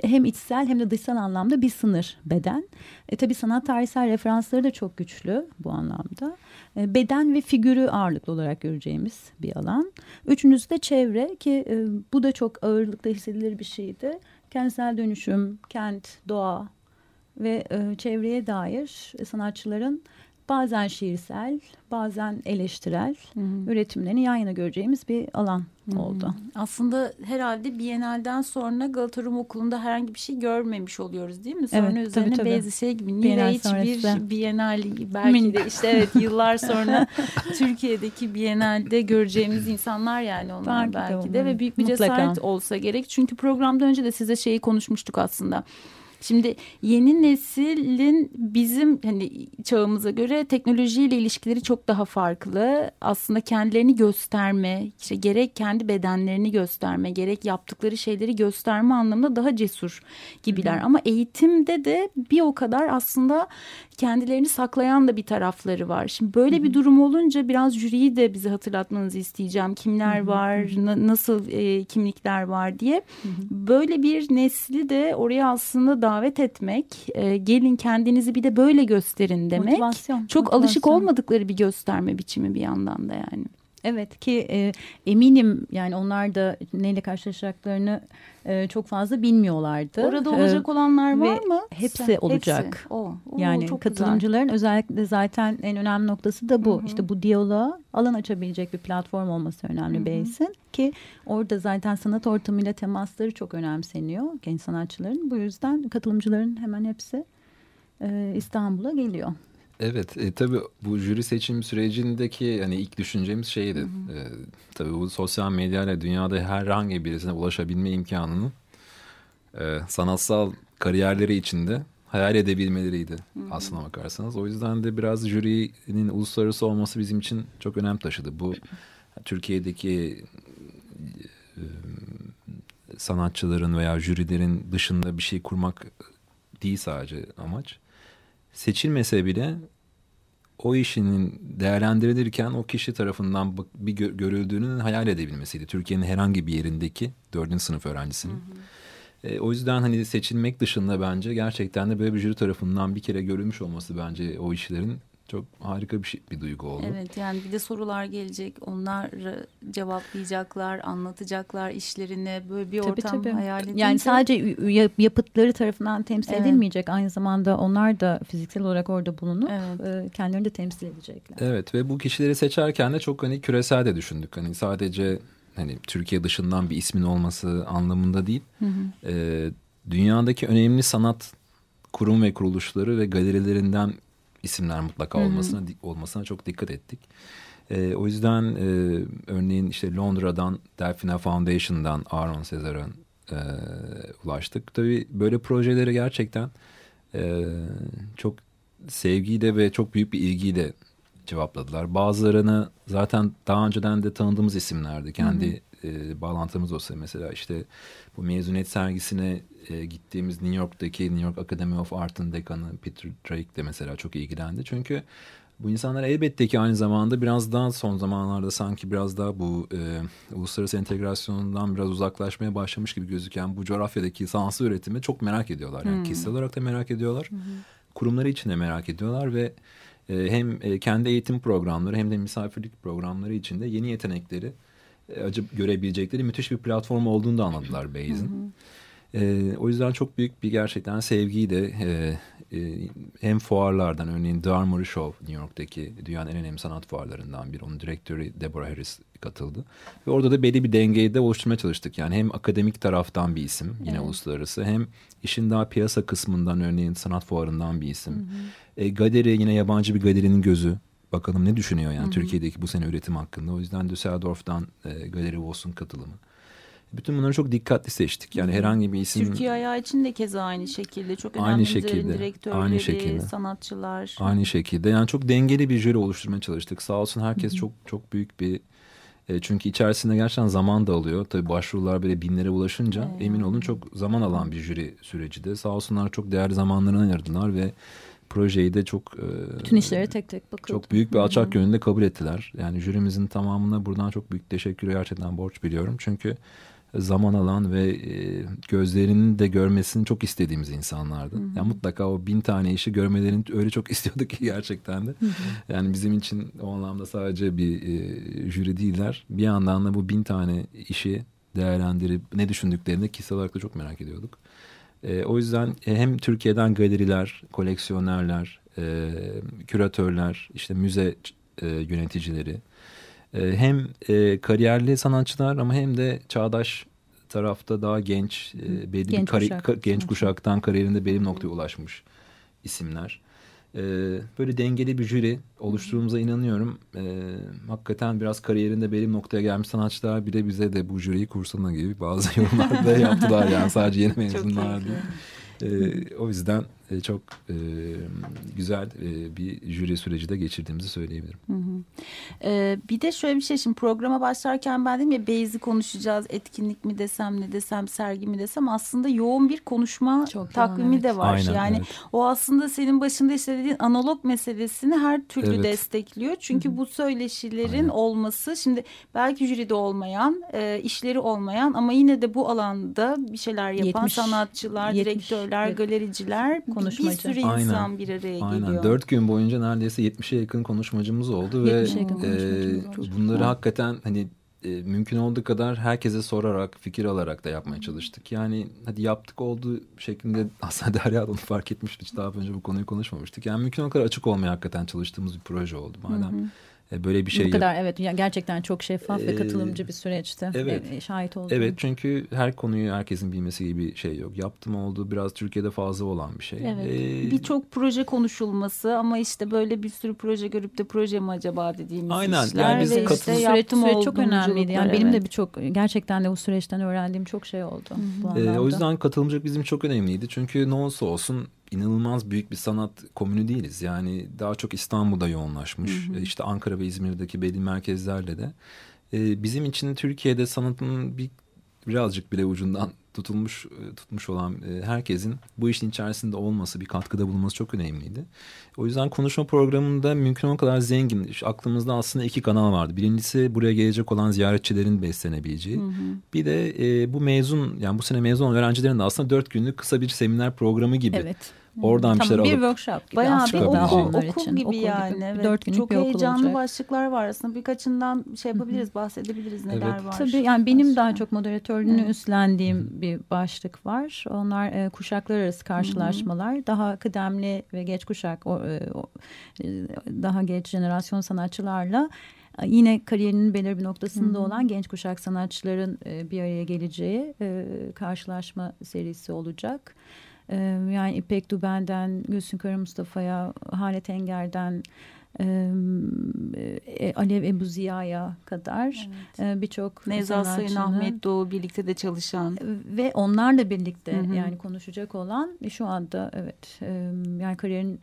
hem içsel hem de dışsal anlamda bir sınır beden. E, tabii sanat tarihsel referansları da çok güçlü bu anlamda. E, beden ve figürü ağırlıklı olarak göreceğimiz bir alan. Üçüncüsü de çevre ki e, bu da çok ağırlıkta hissedilir bir şeydi. Kentsel dönüşüm, kent, doğa ve e, çevreye dair sanatçıların bazen şiirsel, bazen eleştirel -hı. üretimlerini yan yana göreceğimiz bir alan -hı. oldu. Aslında herhalde Bienal'den sonra Galata Rum Okulu'nda herhangi bir şey görmemiş oluyoruz değil mi? Sonra evet, üzerine tabii, tabii. şey gibi Bienal bir Bienal belki Min. de işte evet yıllar sonra Türkiye'deki Bienal'de göreceğimiz insanlar yani onlar belki, belki de, de ve büyük bir Mutlaka. cesaret olsa gerek. Çünkü programdan önce de size şeyi konuşmuştuk aslında. Şimdi yeni neslin bizim hani çağımıza göre teknolojiyle ilişkileri çok daha farklı. Aslında kendilerini gösterme, işte gerek kendi bedenlerini gösterme, gerek yaptıkları şeyleri gösterme anlamında daha cesur gibiler. Hı. Ama eğitimde de bir o kadar aslında kendilerini saklayan da bir tarafları var. Şimdi böyle Hı -hı. bir durum olunca biraz jüriyi de bize hatırlatmanızı isteyeceğim. Kimler Hı -hı. var, na nasıl e, kimlikler var diye. Hı -hı. Böyle bir nesli de oraya aslında davet etmek, e, gelin kendinizi bir de böyle gösterin demek. Motivasyon. Çok motivasyon. alışık olmadıkları bir gösterme biçimi bir yandan da yani. Evet ki e, eminim yani onlar da neyle karşılaşacaklarını e, çok fazla bilmiyorlardı. Orada olacak ee, olanlar var mı? Hepsi Sen, olacak. Hepsi. O, o, yani çok katılımcıların güzel. özellikle zaten en önemli noktası da bu. Hı -hı. İşte bu diyaloğa alan açabilecek bir platform olması önemli Beysin ki orada zaten sanat ortamıyla temasları çok önemseniyor genç sanatçıların. Bu yüzden katılımcıların hemen hepsi e, İstanbul'a geliyor. Evet e, tabii bu jüri seçim sürecindeki yani ilk düşüncemiz şeydi. Hı hı. E, tabii bu sosyal medyayla dünyada herhangi birisine ulaşabilme imkanını e, sanatsal kariyerleri içinde hayal edebilmeleriydi hı hı. aslına bakarsanız. O yüzden de biraz jürinin uluslararası olması bizim için çok önem taşıdı. Bu Türkiye'deki e, sanatçıların veya jürilerin dışında bir şey kurmak değil sadece amaç seçilmese bile o işinin değerlendirilirken o kişi tarafından bir görüldüğünü hayal edebilmesiydi. Türkiye'nin herhangi bir yerindeki dördüncü sınıf öğrencisinin. Hı hı. E, o yüzden hani seçilmek dışında bence gerçekten de böyle bir jüri tarafından bir kere görülmüş olması bence o işlerin çok harika bir şey, bir duygu oldu. Evet yani bir de sorular gelecek. Onlar cevaplayacaklar, anlatacaklar işlerini. Böyle bir tabii, ortam tabii. hayal edince. Yani sadece yapıtları tarafından temsil evet. edilmeyecek. Aynı zamanda onlar da fiziksel olarak orada bulunup evet. E, kendilerini de temsil edecekler. Evet ve bu kişileri seçerken de çok hani küresel de düşündük. Hani sadece hani Türkiye dışından bir ismin olması anlamında değil. Hı hı. E, dünyadaki önemli sanat kurum ve kuruluşları ve galerilerinden isimler mutlaka olmasına hı hı. olmasına çok dikkat ettik. E, o yüzden e, örneğin işte Londra'dan Delphina Foundation'dan Aaron Sezar'ın e, ulaştık. Tabii böyle projeleri gerçekten e, çok sevgiyle ve çok büyük bir ilgiyle cevapladılar. Bazılarını zaten daha önceden de tanıdığımız isimlerdi. Kendi hı hı. E, bağlantımız olsa mesela işte bu mezuniyet sergisine e, gittiğimiz New York'taki New York Academy of Art'ın dekanı Peter Drake de mesela çok ilgilendi. Çünkü bu insanlar elbette ki aynı zamanda biraz daha son zamanlarda sanki biraz daha bu e, uluslararası entegrasyondan biraz uzaklaşmaya başlamış gibi gözüken bu coğrafyadaki sanatsal üretimi çok merak ediyorlar. Yani hmm. kişisel olarak da merak ediyorlar. Hmm. Kurumları için de merak ediyorlar ve e, hem e, kendi eğitim programları hem de misafirlik programları içinde yeni yetenekleri e, acı görebilecekleri müthiş bir platform olduğunu da anladılar Bayes'in. E, o yüzden çok büyük bir gerçekten sevgiyi e, e, hem fuarlardan örneğin The Armory Show New York'taki dünyanın en önemli sanat fuarlarından biri. Onun direktörü Deborah Harris katıldı. Ve orada da belli bir dengeyi de oluşturmaya çalıştık. Yani hem akademik taraftan bir isim yine evet. uluslararası hem işin daha piyasa kısmından örneğin sanat fuarından bir isim. Hı hı. E, galeri yine yabancı bir galerinin gözü. Bakalım ne düşünüyor yani hı hı. Türkiye'deki bu sene üretim hakkında. O yüzden Düsseldorf'tan e, Galeri Voss'un katılımı. Bütün bunları çok dikkatli seçtik. Yani herhangi bir isim... Türkiye ayağı için de keza aynı şekilde. Çok önemli aynı şekilde, direktörleri, aynı şekilde. sanatçılar. Aynı şekilde. Yani çok dengeli bir jüri oluşturmaya çalıştık. Sağ olsun herkes çok çok büyük bir... E, çünkü içerisinde gerçekten zaman da alıyor. Tabii başvurular böyle binlere ulaşınca evet. emin olun çok zaman alan bir jüri süreci de. Sağ olsunlar çok değerli zamanlarını ayırdılar ve projeyi de çok e, bütün işlere tek tek bakıldı. Çok büyük bir alçak gönüllü kabul ettiler. Yani jürimizin tamamına buradan çok büyük teşekkür gerçekten borç biliyorum. Çünkü zaman alan ve e, gözlerinin de görmesini çok istediğimiz insanlardı. Hı hı. Yani mutlaka o bin tane işi görmelerini öyle çok istiyorduk ki gerçekten de. Hı hı. Yani bizim için o anlamda sadece bir e, jüri değiller. Bir yandan da bu bin tane işi değerlendirip ne düşündüklerini kişisel olarak da çok merak ediyorduk. E, o yüzden e, hem Türkiye'den galeriler, koleksiyonerler, e, küratörler, işte müze e, yöneticileri, hem e, kariyerli sanatçılar ama hem de çağdaş tarafta daha genç, e, belli genç bir kari, kuşak. ka, genç kuşaktan kariyerinde belli noktaya ulaşmış isimler. E, böyle dengeli bir jüri oluşturduğumuza inanıyorum. E, hakikaten biraz kariyerinde belli noktaya gelmiş sanatçılar bile bize de bu jüriyi kursana gibi bazı yorumlar da yaptılar yani sadece yeni mezunlar değil. E, o yüzden e, çok e, güzel e, bir jüri süreci de geçirdiğimizi söyleyebilirim. Hı hı. Ee, bir de şöyle bir şey şimdi programa başlarken ben dedim ya Beyzi konuşacağız etkinlik mi desem ne desem sergi mi desem aslında yoğun bir konuşma çok takvimi evet. de var. Aynen, yani evet. o aslında senin başında işte dediğin analog meselesini her türlü evet. destekliyor. Çünkü hı hı. bu söyleşilerin Aynen. olması şimdi belki jüride olmayan e, işleri olmayan ama yine de bu alanda bir şeyler yapan 70, sanatçılar, 70, direktörler, evet. galericiler konuşmacı. Bir sürü insan Aynen. bir araya Aynen. geliyor. Dört gün boyunca neredeyse 70'e yakın konuşmacımız oldu ve e, bunları hakikaten hani e, mümkün olduğu kadar herkese sorarak, fikir alarak da yapmaya çalıştık. Yani hadi yaptık oldu şeklinde aslında Derya onu fark etmişti. Hiç daha önce bu konuyu konuşmamıştık. Yani mümkün olduğu kadar açık olmaya hakikaten çalıştığımız bir proje oldu. Madem hı hı. E, böyle bir şey Bu kadar evet gerçekten çok şeffaf ee, ve katılımcı bir süreçti. Evet. E, şahit oldum. Evet çünkü her konuyu herkesin bilmesi gibi bir şey yok. Yaptım oldu biraz Türkiye'de fazla olan bir şey. Evet. Ee, Birçok proje konuşulması ama işte böyle bir sürü proje görüp de proje mi acaba dediğimiz Aynen. işler. Yani biz ve işte süreç, süreç çok önemliydi. Yani evet. benim de birçok gerçekten de bu süreçten öğrendiğim çok şey oldu. Bu ee, o yüzden katılımcılık bizim çok önemliydi. Çünkü ne olsa olsun inanılmaz büyük bir sanat komünü değiliz. Yani daha çok İstanbul'da yoğunlaşmış. Hı hı. İşte Ankara ve İzmir'deki belli merkezlerle de. Ee, bizim için Türkiye'de sanatın bir birazcık bile ucundan tutulmuş e, tutmuş olan e, herkesin bu işin içerisinde olması, bir katkıda bulunması çok önemliydi. O yüzden konuşma programında mümkün o kadar zengin. Aklımızda aslında iki kanal vardı. Birincisi buraya gelecek olan ziyaretçilerin beslenebileceği. Hı hı. Bir de e, bu mezun yani bu sene mezun olan öğrencilerin de aslında dört günlük kısa bir seminer programı gibi. Evet. Oradan tamam, bir şeyler bir alıp workshop gibi. Bayağı bir okul, okul için. gibi okul yani. Gibi. Evet. Dört günlük Çok bir okul heyecanlı olacak. başlıklar var aslında. Birkaçından şey yapabiliriz, bahsedebiliriz neler evet. var. Tabii yani benim başka. daha çok moderatörlüğünü evet. üstlendiğim bir başlık var. Onlar e, kuşaklar arası karşılaşmalar. Hı -hı. Daha kıdemli ve geç kuşak, o, e, o, e, daha geç jenerasyon sanatçılarla e, yine kariyerinin belirli bir noktasında Hı -hı. olan genç kuşak sanatçıların e, bir araya geleceği e, karşılaşma serisi olacak yani İpek Duben'den Gülsün Kara Mustafa'ya, Halet Enger'den e, Alev Ebu Ziya'ya kadar evet. birçok Nevzat Sayın Ahmet Doğu birlikte de çalışan ve onlarla birlikte hı hı. yani konuşacak olan şu anda evet yani kariyerin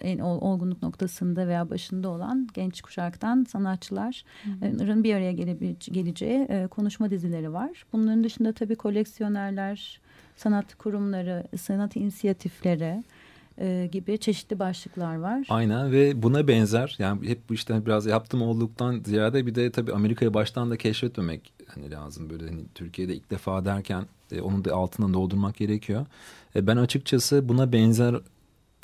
en olgunluk noktasında veya başında olan genç kuşaktan sanatçıların bir araya geleceği konuşma dizileri var. Bunların dışında tabii koleksiyonerler, sanat kurumları, sanat inisiyatifleri e, gibi çeşitli başlıklar var. Aynen ve buna benzer yani hep bu işte biraz yaptım olduktan ziyade bir de tabii Amerika'yı baştan da keşfetmemek hani lazım böyle hani Türkiye'de ilk defa derken e, onun da altından doldurmak gerekiyor. E, ben açıkçası buna benzer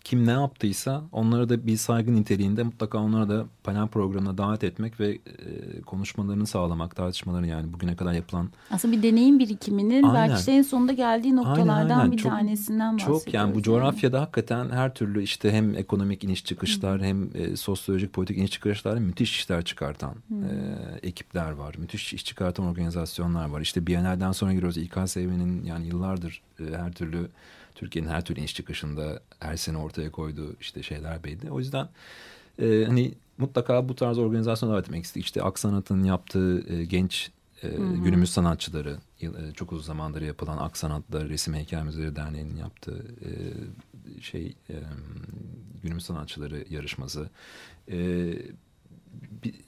kim ne yaptıysa onlara da bir saygı niteliğinde mutlaka onlara da panel programına davet etmek ve e, konuşmalarını sağlamak, tartışmalarını yani bugüne kadar yapılan. Aslında bir deneyim birikiminin aynen. belki de en sonunda geldiği noktalardan aynen, aynen. bir çok, tanesinden bahsediyoruz. Çok yani bu coğrafyada yani. hakikaten her türlü işte hem ekonomik iniş çıkışlar Hı. hem e, sosyolojik politik iniş çıkışlar müthiş işler çıkartan e, ekipler var. Müthiş iş çıkartan organizasyonlar var. İşte Biennale'den sonra giriyoruz. İKSV'nin yani yıllardır e, her türlü Türkiye'nin her türlü iş çıkışında her sene ortaya koyduğu işte şeyler belli. O yüzden e, hani mutlaka bu tarz organizasyonlar etmek istedik. İşte Aksanat'ın yaptığı e, genç e, günümüz sanatçıları e, çok uzun zamandır yapılan Aksanat'la Resim Heykel Müzeleri Derneği'nin yaptığı e, şey e, günümüz sanatçıları yarışması. E,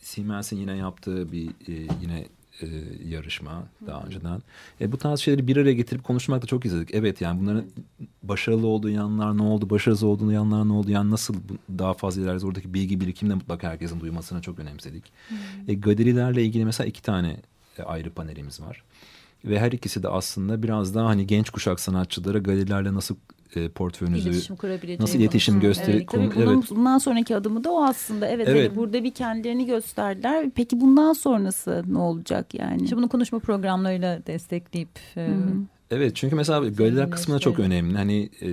Siemens'in yine yaptığı bir e, yine e, yarışma daha önceden. E, bu tarz şeyleri bir araya getirip konuşmak da çok izledik. Evet yani bunların başarılı olduğu yanlar ne oldu, başarısız olduğu yanlar ne oldu, yani nasıl daha fazla ilerleriz oradaki bilgi birikimini mutlaka herkesin duymasına çok önemsedik. Hmm. E, galerilerle ilgili mesela iki tane e, ayrı panelimiz var. Ve her ikisi de aslında biraz daha hani genç kuşak sanatçılara galerilerle nasıl e, portföyünüzü iletişim nasıl iletişim gösteri evet, tabii bunun, evet. bundan sonraki adımı da o aslında. Evet, evet. Hani burada bir kendilerini gösterdiler. Peki bundan sonrası ne olacak yani? İşte bunu konuşma programlarıyla destekleyip e, evet çünkü mesela galeriler kısmına çok önemli. Hani e,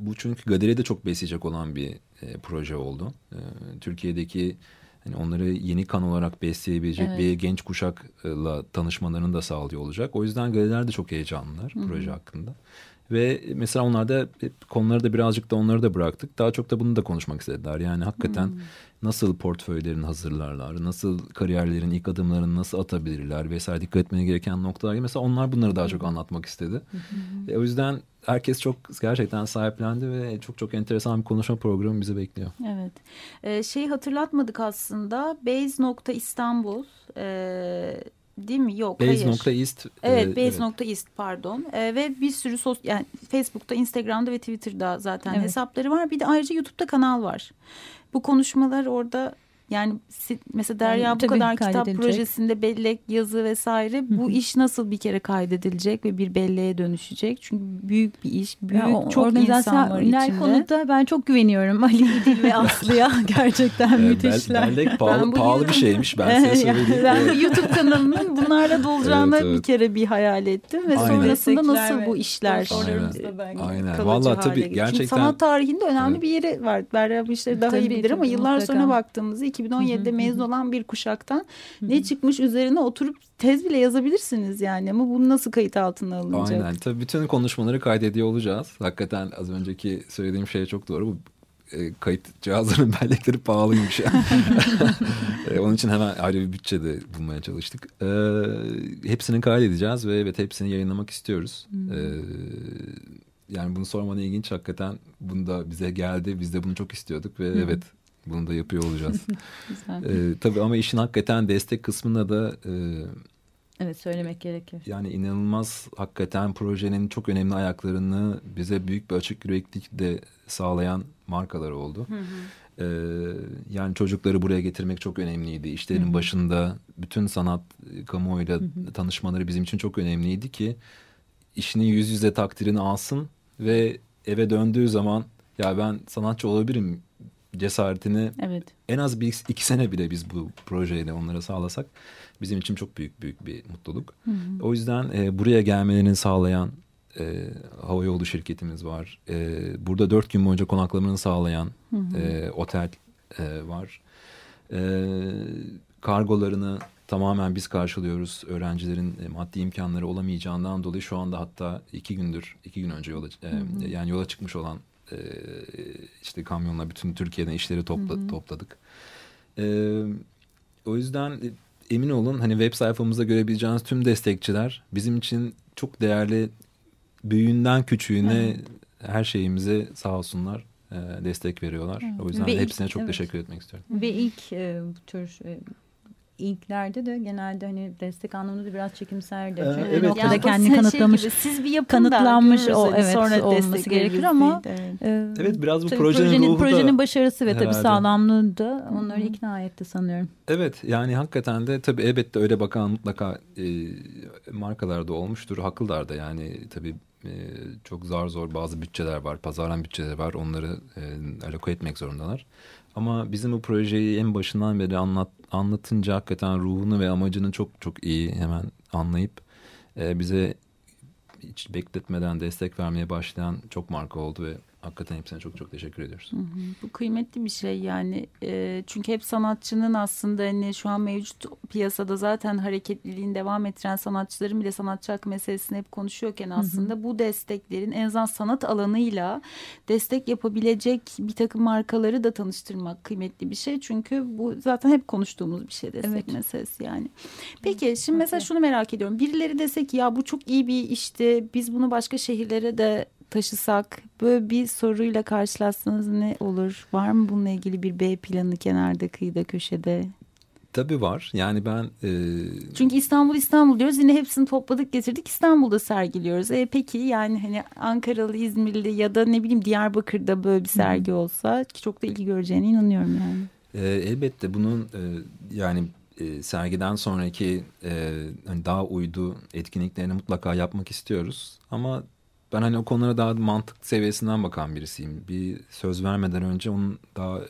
bu çünkü galeriye de çok besleyecek olan bir e, proje oldu. E, Türkiye'deki hani onları yeni kan olarak besleyebilecek evet. bir genç kuşakla tanışmalarını da sağlıyor olacak. O yüzden galeriler de çok heyecanlılar Hı -hı. proje hakkında. Ve mesela onlar da konuları da birazcık da onları da bıraktık. Daha çok da bunu da konuşmak istediler. Yani hakikaten hmm. nasıl portföylerini hazırlarlar, nasıl kariyerlerin ilk adımlarını nasıl atabilirler vesaire dikkat etmeye gereken noktalar. Mesela onlar bunları daha çok anlatmak istedi. Hmm. E, o yüzden herkes çok gerçekten sahiplendi ve çok çok enteresan bir konuşma programı bizi bekliyor. Evet. Ee, şeyi hatırlatmadık aslında. Base.İstanbul e, değil mi? Yok Base hayır. Nokta East. Evet Base evet. nokta East pardon. E, ve bir sürü sos yani Facebook'ta, Instagram'da ve Twitter'da zaten evet. hesapları var. Bir de ayrıca YouTube'da kanal var. Bu konuşmalar orada Yani mesela Derya yani, bu kadar kitap projesinde bellek, yazı vesaire bu iş nasıl bir kere kaydedilecek ve bir belleğe dönüşecek? Çünkü büyük bir iş, büyük ya, çok insan var içinde. konuda ben çok güveniyorum Ali İdil ve Aslı'ya gerçekten müthişler. Bellek pahalı, pahalı bir şeymiş ben size söyleyeyim. ben bu YouTube kanalının bunlarla dolacağını evet, evet. bir kere bir hayal ettim ve Aynen. sonrasında nasıl bu işler Aynen. Aynen. Vallahi tabii gerçekten. Çünkü sanat tarihinde önemli evet. bir yeri var. Berra bu işleri daha tabii, iyi bilir ama yıllar mutlaka. sonra baktığımızda 2017'de mezun olan bir kuşaktan ne çıkmış üzerine oturup tez bile yazabilirsiniz yani ama bunu nasıl kayıt altına alınacak? Aynen tabii bütün konuşmaları kaydediyor olacağız. Hakikaten az önceki söylediğim şey çok doğru. Bu e, kayıt cihazlarının bellekleri pahalıymış. E, onun için hemen ayrı bir bütçe de bulmaya çalıştık. E, hepsini kaydedeceğiz ve evet hepsini yayınlamak istiyoruz. Hmm. E, yani bunu sorman ilginç hakikaten. Bunu da bize geldi. Biz de bunu çok istiyorduk ve hmm. evet bunu da yapıyor olacağız. ee, tabii ama işin hakikaten destek kısmında da e, Evet söylemek gerekir. Yani inanılmaz hakikaten projenin çok önemli ayaklarını bize büyük bir açık yüreklik de sağlayan markalar oldu. Hı hı. Ee, yani çocukları buraya getirmek çok önemliydi. İşlerin hı hı. başında bütün sanat kamuoyuyla hı hı. tanışmaları bizim için çok önemliydi ki işini yüz yüze takdirini alsın ve eve döndüğü zaman ya ben sanatçı olabilirim cesaretini evet. en az bir iki sene bile biz bu projeyle onlara sağlasak bizim için çok büyük büyük bir mutluluk. Hı hı. O yüzden e, buraya gelmelerini sağlayan e, hava yolu şirketimiz var. E, burada dört gün boyunca konaklamanı sağlayan hı hı. E, otel e, var. E, kargolarını tamamen biz karşılıyoruz. Öğrencilerin e, maddi imkanları olamayacağından dolayı şu anda hatta iki gündür, iki gün önce yola, e, hı hı. yani yola çıkmış olan e, işte kamyonla bütün Türkiye'den işleri topla, hı hı. topladık. E, o yüzden e, emin olun hani web sayfamızda görebileceğiniz tüm destekçiler bizim için çok değerli büyüğünden küçüğüne hı. her şeyimize sağ olsunlar e, destek veriyorlar. Hı. O yüzden Ve hepsine ilk, çok evet. teşekkür etmek istiyorum. Ve ilk e, tür e, ilklerde de genelde hani destek anlamında biraz çekimserdi. Ee, Çünkü evet. noktada yani kendini şey kanıtlamış. Gibi, siz bir yapın kanıtlanmış o evet sonra olması gerekir ama evet. E, evet biraz bu projenin, projenin ruhu projenin da başarısı ve tabii sağlamlığı da onları ikna etti sanıyorum. Evet yani hakikaten de tabii elbette öyle bakan mutlaka e, markalarda olmuştur. Haklılar da yani tabii e, çok zar zor bazı bütçeler var, pazarlan bütçeler var. Onları e, aloke etmek zorundalar. Ama bizim bu projeyi en başından beri anlat, anlatınca hakikaten ruhunu ve amacını çok çok iyi hemen anlayıp e, bize hiç bekletmeden destek vermeye başlayan çok marka oldu ve hakikaten hepsine çok çok teşekkür ediyoruz. Hı hı. Bu kıymetli bir şey yani e, çünkü hep sanatçının aslında hani şu an mevcut piyasada zaten hareketliliğin devam ettiren sanatçıların bile sanatçı hakkı meselesini hep konuşuyorken aslında hı hı. bu desteklerin en azından sanat alanıyla destek yapabilecek bir takım markaları da tanıştırmak kıymetli bir şey. Çünkü bu zaten hep konuştuğumuz bir şey destek evet. meselesi yani. Peki şimdi mesela şunu merak ediyorum. Birileri dese ki ya bu çok iyi bir işti biz bunu başka şehirlere de taşısak böyle bir soruyla karşılaşsanız ne olur? Var mı bununla ilgili bir B planı kenarda kıyıda köşede? Tabii var. Yani ben... E... Çünkü İstanbul İstanbul diyoruz. Yine hepsini topladık getirdik İstanbul'da sergiliyoruz. E peki yani hani Ankaralı, İzmirli ya da ne bileyim Diyarbakır'da böyle bir sergi olsa çok da ilgi göreceğine inanıyorum yani. E, elbette bunun e, yani e, sergiden sonraki e, hani daha uydu etkinliklerini mutlaka yapmak istiyoruz. Ama ben hani o konulara daha mantık seviyesinden bakan birisiyim. Bir söz vermeden önce onun daha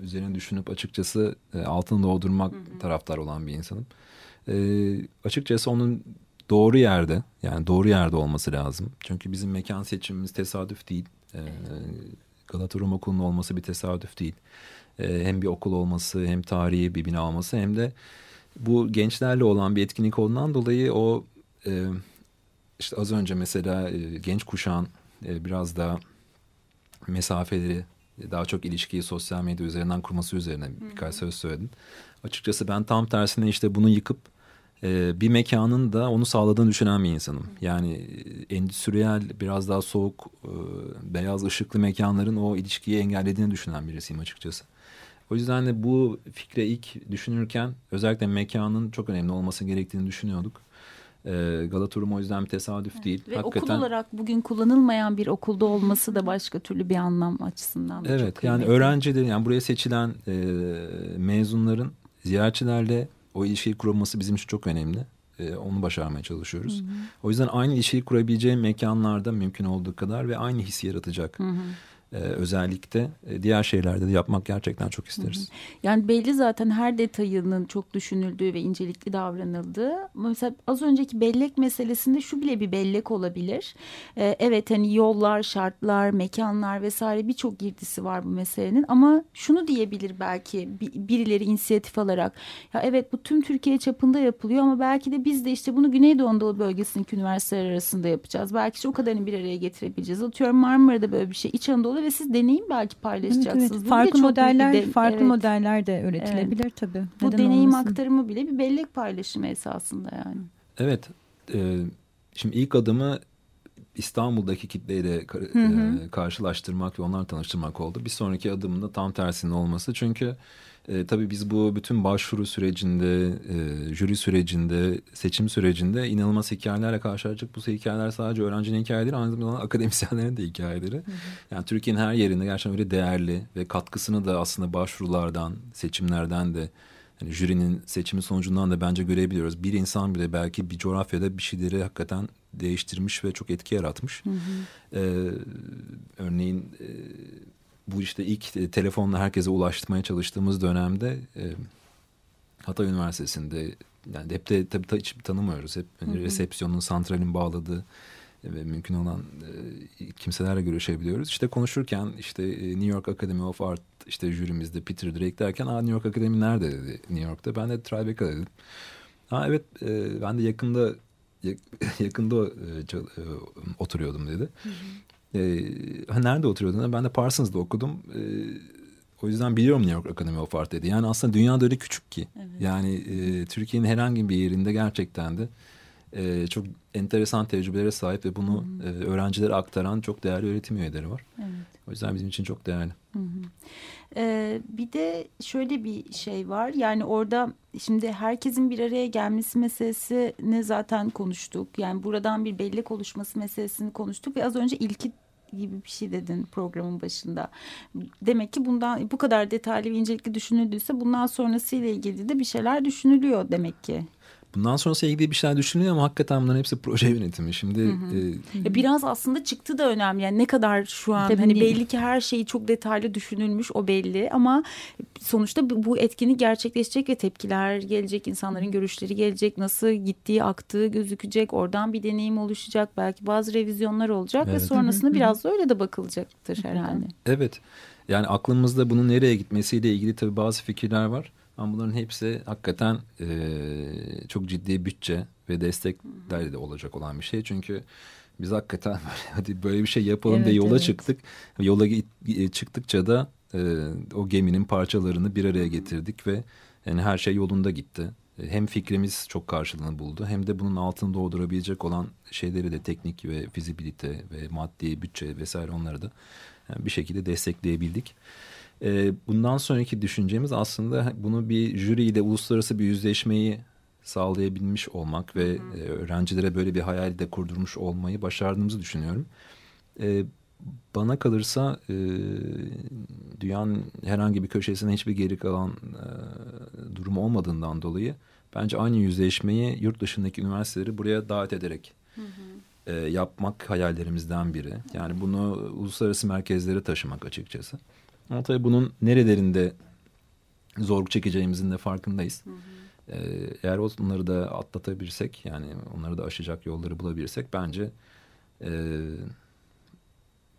üzerine düşünüp açıkçası e, altını doldurmak hı hı. taraftar olan bir insanım. E, açıkçası onun doğru yerde yani doğru yerde olması lazım. Çünkü bizim mekan seçimimiz tesadüf değil. E, Galata Rum Okulu'nun olması bir tesadüf değil. E, hem bir okul olması hem tarihi bir bina olması hem de bu gençlerle olan bir etkinlik olduğundan dolayı o... E, işte az önce mesela e, genç kuşağın e, biraz daha mesafeleri daha çok ilişkiyi sosyal medya üzerinden kurması üzerine birkaç söz söyledin. Açıkçası ben tam tersine işte bunu yıkıp e, bir mekanın da onu sağladığını düşünen bir insanım. Yani e, endüstriyel biraz daha soğuk e, beyaz ışıklı mekanların o ilişkiyi engellediğini düşünen birisiyim açıkçası. O yüzden de bu fikre ilk düşünürken özellikle mekanın çok önemli olması gerektiğini düşünüyorduk. E, Galata o yüzden bir tesadüf evet. değil. Ve Hakikaten... okul olarak bugün kullanılmayan bir okulda olması da başka türlü bir anlam açısından da Evet yani öğrencilerin yani buraya seçilen e, mezunların ziyaretçilerle o ilişkiyi kurulması bizim için çok önemli. E, onu başarmaya çalışıyoruz. Hı hı. O yüzden aynı ilişkiyi kurabileceğim mekanlarda mümkün olduğu kadar ve aynı hissi yaratacak. Hı hı e, özellikle e, diğer şeylerde de yapmak gerçekten çok isteriz. Yani belli zaten her detayının çok düşünüldüğü ve incelikli davranıldığı. Mesela az önceki bellek meselesinde şu bile bir bellek olabilir. Ee, evet hani yollar, şartlar, mekanlar vesaire birçok girdisi var bu meselenin ama şunu diyebilir belki birileri inisiyatif alarak. Ya evet bu tüm Türkiye çapında yapılıyor ama belki de biz de işte bunu Güneydoğu Anadolu bölgesindeki üniversiteler arasında yapacağız. Belki işte o kadarını bir araya getirebileceğiz. Atıyorum Marmara'da böyle bir şey, İç Anadolu ve siz deneyim belki paylaşacaksınız. Evet, evet. Farklı modeller, de, farklı evet. modeller de üretilebilir evet. tabii. Bu Neden deneyim olmasın? aktarımı bile bir bellek paylaşımı esasında yani. Evet. E, şimdi ilk adımı İstanbul'daki kitleyle hı hı. E, karşılaştırmak ve onları tanıştırmak oldu. Bir sonraki adımında tam tersinin olması. Çünkü e, tabii biz bu bütün başvuru sürecinde, e, jüri sürecinde, seçim sürecinde inanılmaz hikayelerle karşılaştık. Bu hikayeler sadece öğrencinin hikayeleri, aynı zamanda akademisyenlerin de hikayeleri. Hı hı. Yani Türkiye'nin her yerinde gerçekten öyle değerli ve katkısını da aslında başvurulardan, seçimlerden de yani jürinin seçimi sonucundan da bence görebiliyoruz. Bir insan bile belki bir coğrafyada bir şeyleri hakikaten değiştirmiş ve çok etki yaratmış. Hı hı. Ee, örneğin e, bu işte ilk e, telefonla herkese ulaştırmaya çalıştığımız dönemde e, Hatay Üniversitesi'nde yani hep de tabii ta, hiç tanımıyoruz. Hep hani resepsiyonun, santralin bağladığı ve mümkün olan e, kimselerle görüşebiliyoruz. İşte konuşurken işte e, New York Academy of Art işte jürimizde Peter Drake derken Aa, New York Academy nerede dedi New York'ta. Ben de Tribeca dedim. Ha evet e, ben de yakında yakında e, e, oturuyordum dedi. Hı hı. E, nerede oturuyordun? Ben de Parsons'da okudum. E, o yüzden biliyorum New York Academy of Art dedi. Yani aslında dünyada öyle küçük ki. Evet. Yani e, Türkiye'nin herhangi bir yerinde gerçekten de e, çok enteresan tecrübelere sahip ve bunu e, öğrencilere aktaran çok değerli öğretim üyeleri var. Evet. O yüzden bizim için çok değerli. Hı hı. Ee, bir de şöyle bir şey var yani orada şimdi herkesin bir araya gelmesi meselesini zaten konuştuk. Yani buradan bir bellek oluşması meselesini konuştuk ve az önce ilki gibi bir şey dedin programın başında. Demek ki bundan bu kadar detaylı ve incelikli düşünüldüyse bundan sonrası ile ilgili de bir şeyler düşünülüyor demek ki. Bundan sonrası ilgili bir şeyler düşünülüyor ama hakikaten bunların hepsi proje yönetimi. Şimdi hı hı. E, biraz aslında çıktı da önemli. Yani ne kadar şu an Tabii hani değil. belli ki her şeyi çok detaylı düşünülmüş o belli ama sonuçta bu etkinlik gerçekleşecek ve tepkiler gelecek, insanların görüşleri gelecek, nasıl gittiği, aktığı gözükecek, oradan bir deneyim oluşacak, belki bazı revizyonlar olacak evet. ve sonrasında biraz da öyle de bakılacaktır herhalde. Evet. Yani aklımızda bunun nereye gitmesiyle ilgili tabii bazı fikirler var. Ama bunların hepsi hakikaten e, çok ciddi bütçe ve desteklerle de olacak olan bir şey. Çünkü biz hakikaten böyle, hadi böyle bir şey yapalım evet, diye yola evet. çıktık. Yola çıktıkça da e, o geminin parçalarını bir araya getirdik ve yani her şey yolunda gitti. Hem fikrimiz çok karşılığını buldu hem de bunun altını doldurabilecek olan şeyleri de teknik ve fizibilite ve maddi bütçe vesaire onları da yani bir şekilde destekleyebildik. E, bundan sonraki düşüncemiz aslında bunu bir jüriyle uluslararası bir yüzleşmeyi sağlayabilmiş olmak ve e, öğrencilere böyle bir hayal de kurdurmuş olmayı başardığımızı düşünüyorum. E, bana kalırsa e, dünyanın herhangi bir köşesine hiçbir geri kalan e, durum olmadığından dolayı bence aynı yüzleşmeyi yurt dışındaki üniversiteleri buraya davet ederek hı hı. E, yapmak hayallerimizden biri. Yani bunu uluslararası merkezlere taşımak açıkçası. Ama tabii bunun nerelerinde zorluk çekeceğimizin de farkındayız. Hı hı. Ee, eğer onları da atlatabilirsek yani onları da aşacak yolları bulabilirsek bence e,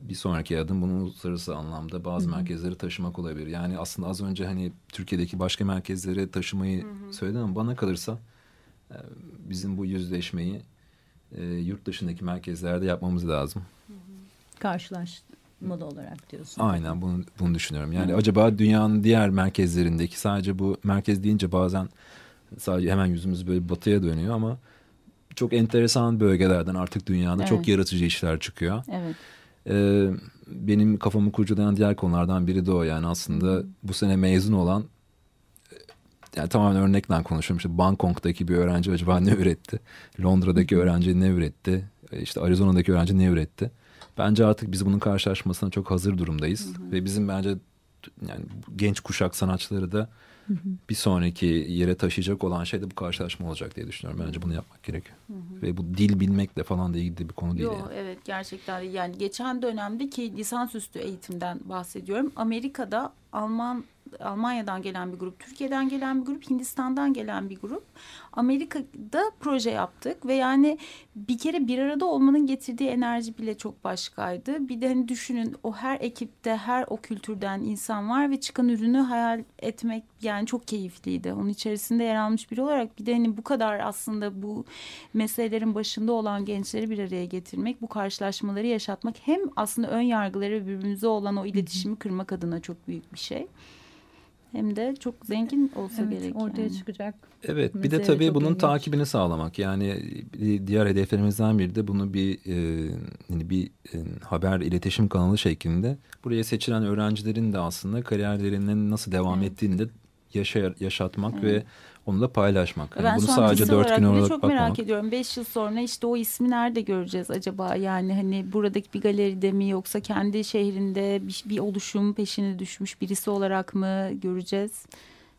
bir sonraki adım bunu uluslararası anlamda bazı hı hı. merkezleri taşımak olabilir. Yani aslında az önce hani Türkiye'deki başka merkezlere taşımayı hı hı. söyledim ama bana kalırsa e, bizim bu yüzleşmeyi e, yurt dışındaki merkezlerde yapmamız lazım. Hı hı. Karşılaş, moda olarak diyorsun. Aynen bunu, bunu düşünüyorum. Yani Hı. acaba dünyanın diğer merkezlerindeki sadece bu merkez deyince bazen sadece hemen yüzümüz böyle batıya dönüyor ama çok enteresan bölgelerden artık dünyada evet. çok yaratıcı işler çıkıyor. Evet. Ee, benim kafamı kurcalayan diğer konulardan biri de o yani aslında Hı. bu sene mezun olan yani tamamen örnekten konuşuyorum. İşte Bangkok'taki bir öğrenci acaba ne üretti? Londra'daki öğrenci ne üretti? E, işte Arizona'daki öğrenci ne üretti? Bence artık biz bunun karşılaşmasına çok hazır durumdayız. Hı hı. Ve bizim bence yani genç kuşak sanatçıları da hı hı. bir sonraki yere taşıyacak olan şey de bu karşılaşma olacak diye düşünüyorum. Bence bunu yapmak gerekiyor. Hı hı. Ve bu dil bilmekle falan da ilgili bir konu değil. Yo, yani. Evet gerçekten yani geçen dönemdeki lisansüstü eğitimden bahsediyorum. Amerika'da Alman Almanya'dan gelen bir grup, Türkiye'den gelen bir grup, Hindistan'dan gelen bir grup. Amerika'da proje yaptık ve yani bir kere bir arada olmanın getirdiği enerji bile çok başkaydı. Bir de hani düşünün o her ekipte her o kültürden insan var ve çıkan ürünü hayal etmek yani çok keyifliydi. Onun içerisinde yer almış biri olarak bir de hani bu kadar aslında bu meselelerin başında olan gençleri bir araya getirmek, bu karşılaşmaları yaşatmak hem aslında ön yargıları birbirimize olan o iletişimi kırmak adına çok büyük bir şey hem de çok zengin olsa evet, gerek. Ortaya yani. çıkacak. Evet bir de tabii bunun ilginç. takibini sağlamak. Yani diğer hedeflerimizden biri de bunu bir e, hani bir e, haber iletişim kanalı şeklinde buraya seçilen öğrencilerin de aslında kariyerlerinin nasıl devam evet. ettiğini de yaşa, yaşatmak evet. ve onu da paylaşmak. Yani ben bunu sadece dört gün olarak çok bakmamak. merak ediyorum. Beş yıl sonra işte o ismi nerede göreceğiz acaba? Yani hani buradaki bir galeride mi yoksa kendi şehrinde bir, bir oluşum peşine düşmüş birisi olarak mı göreceğiz?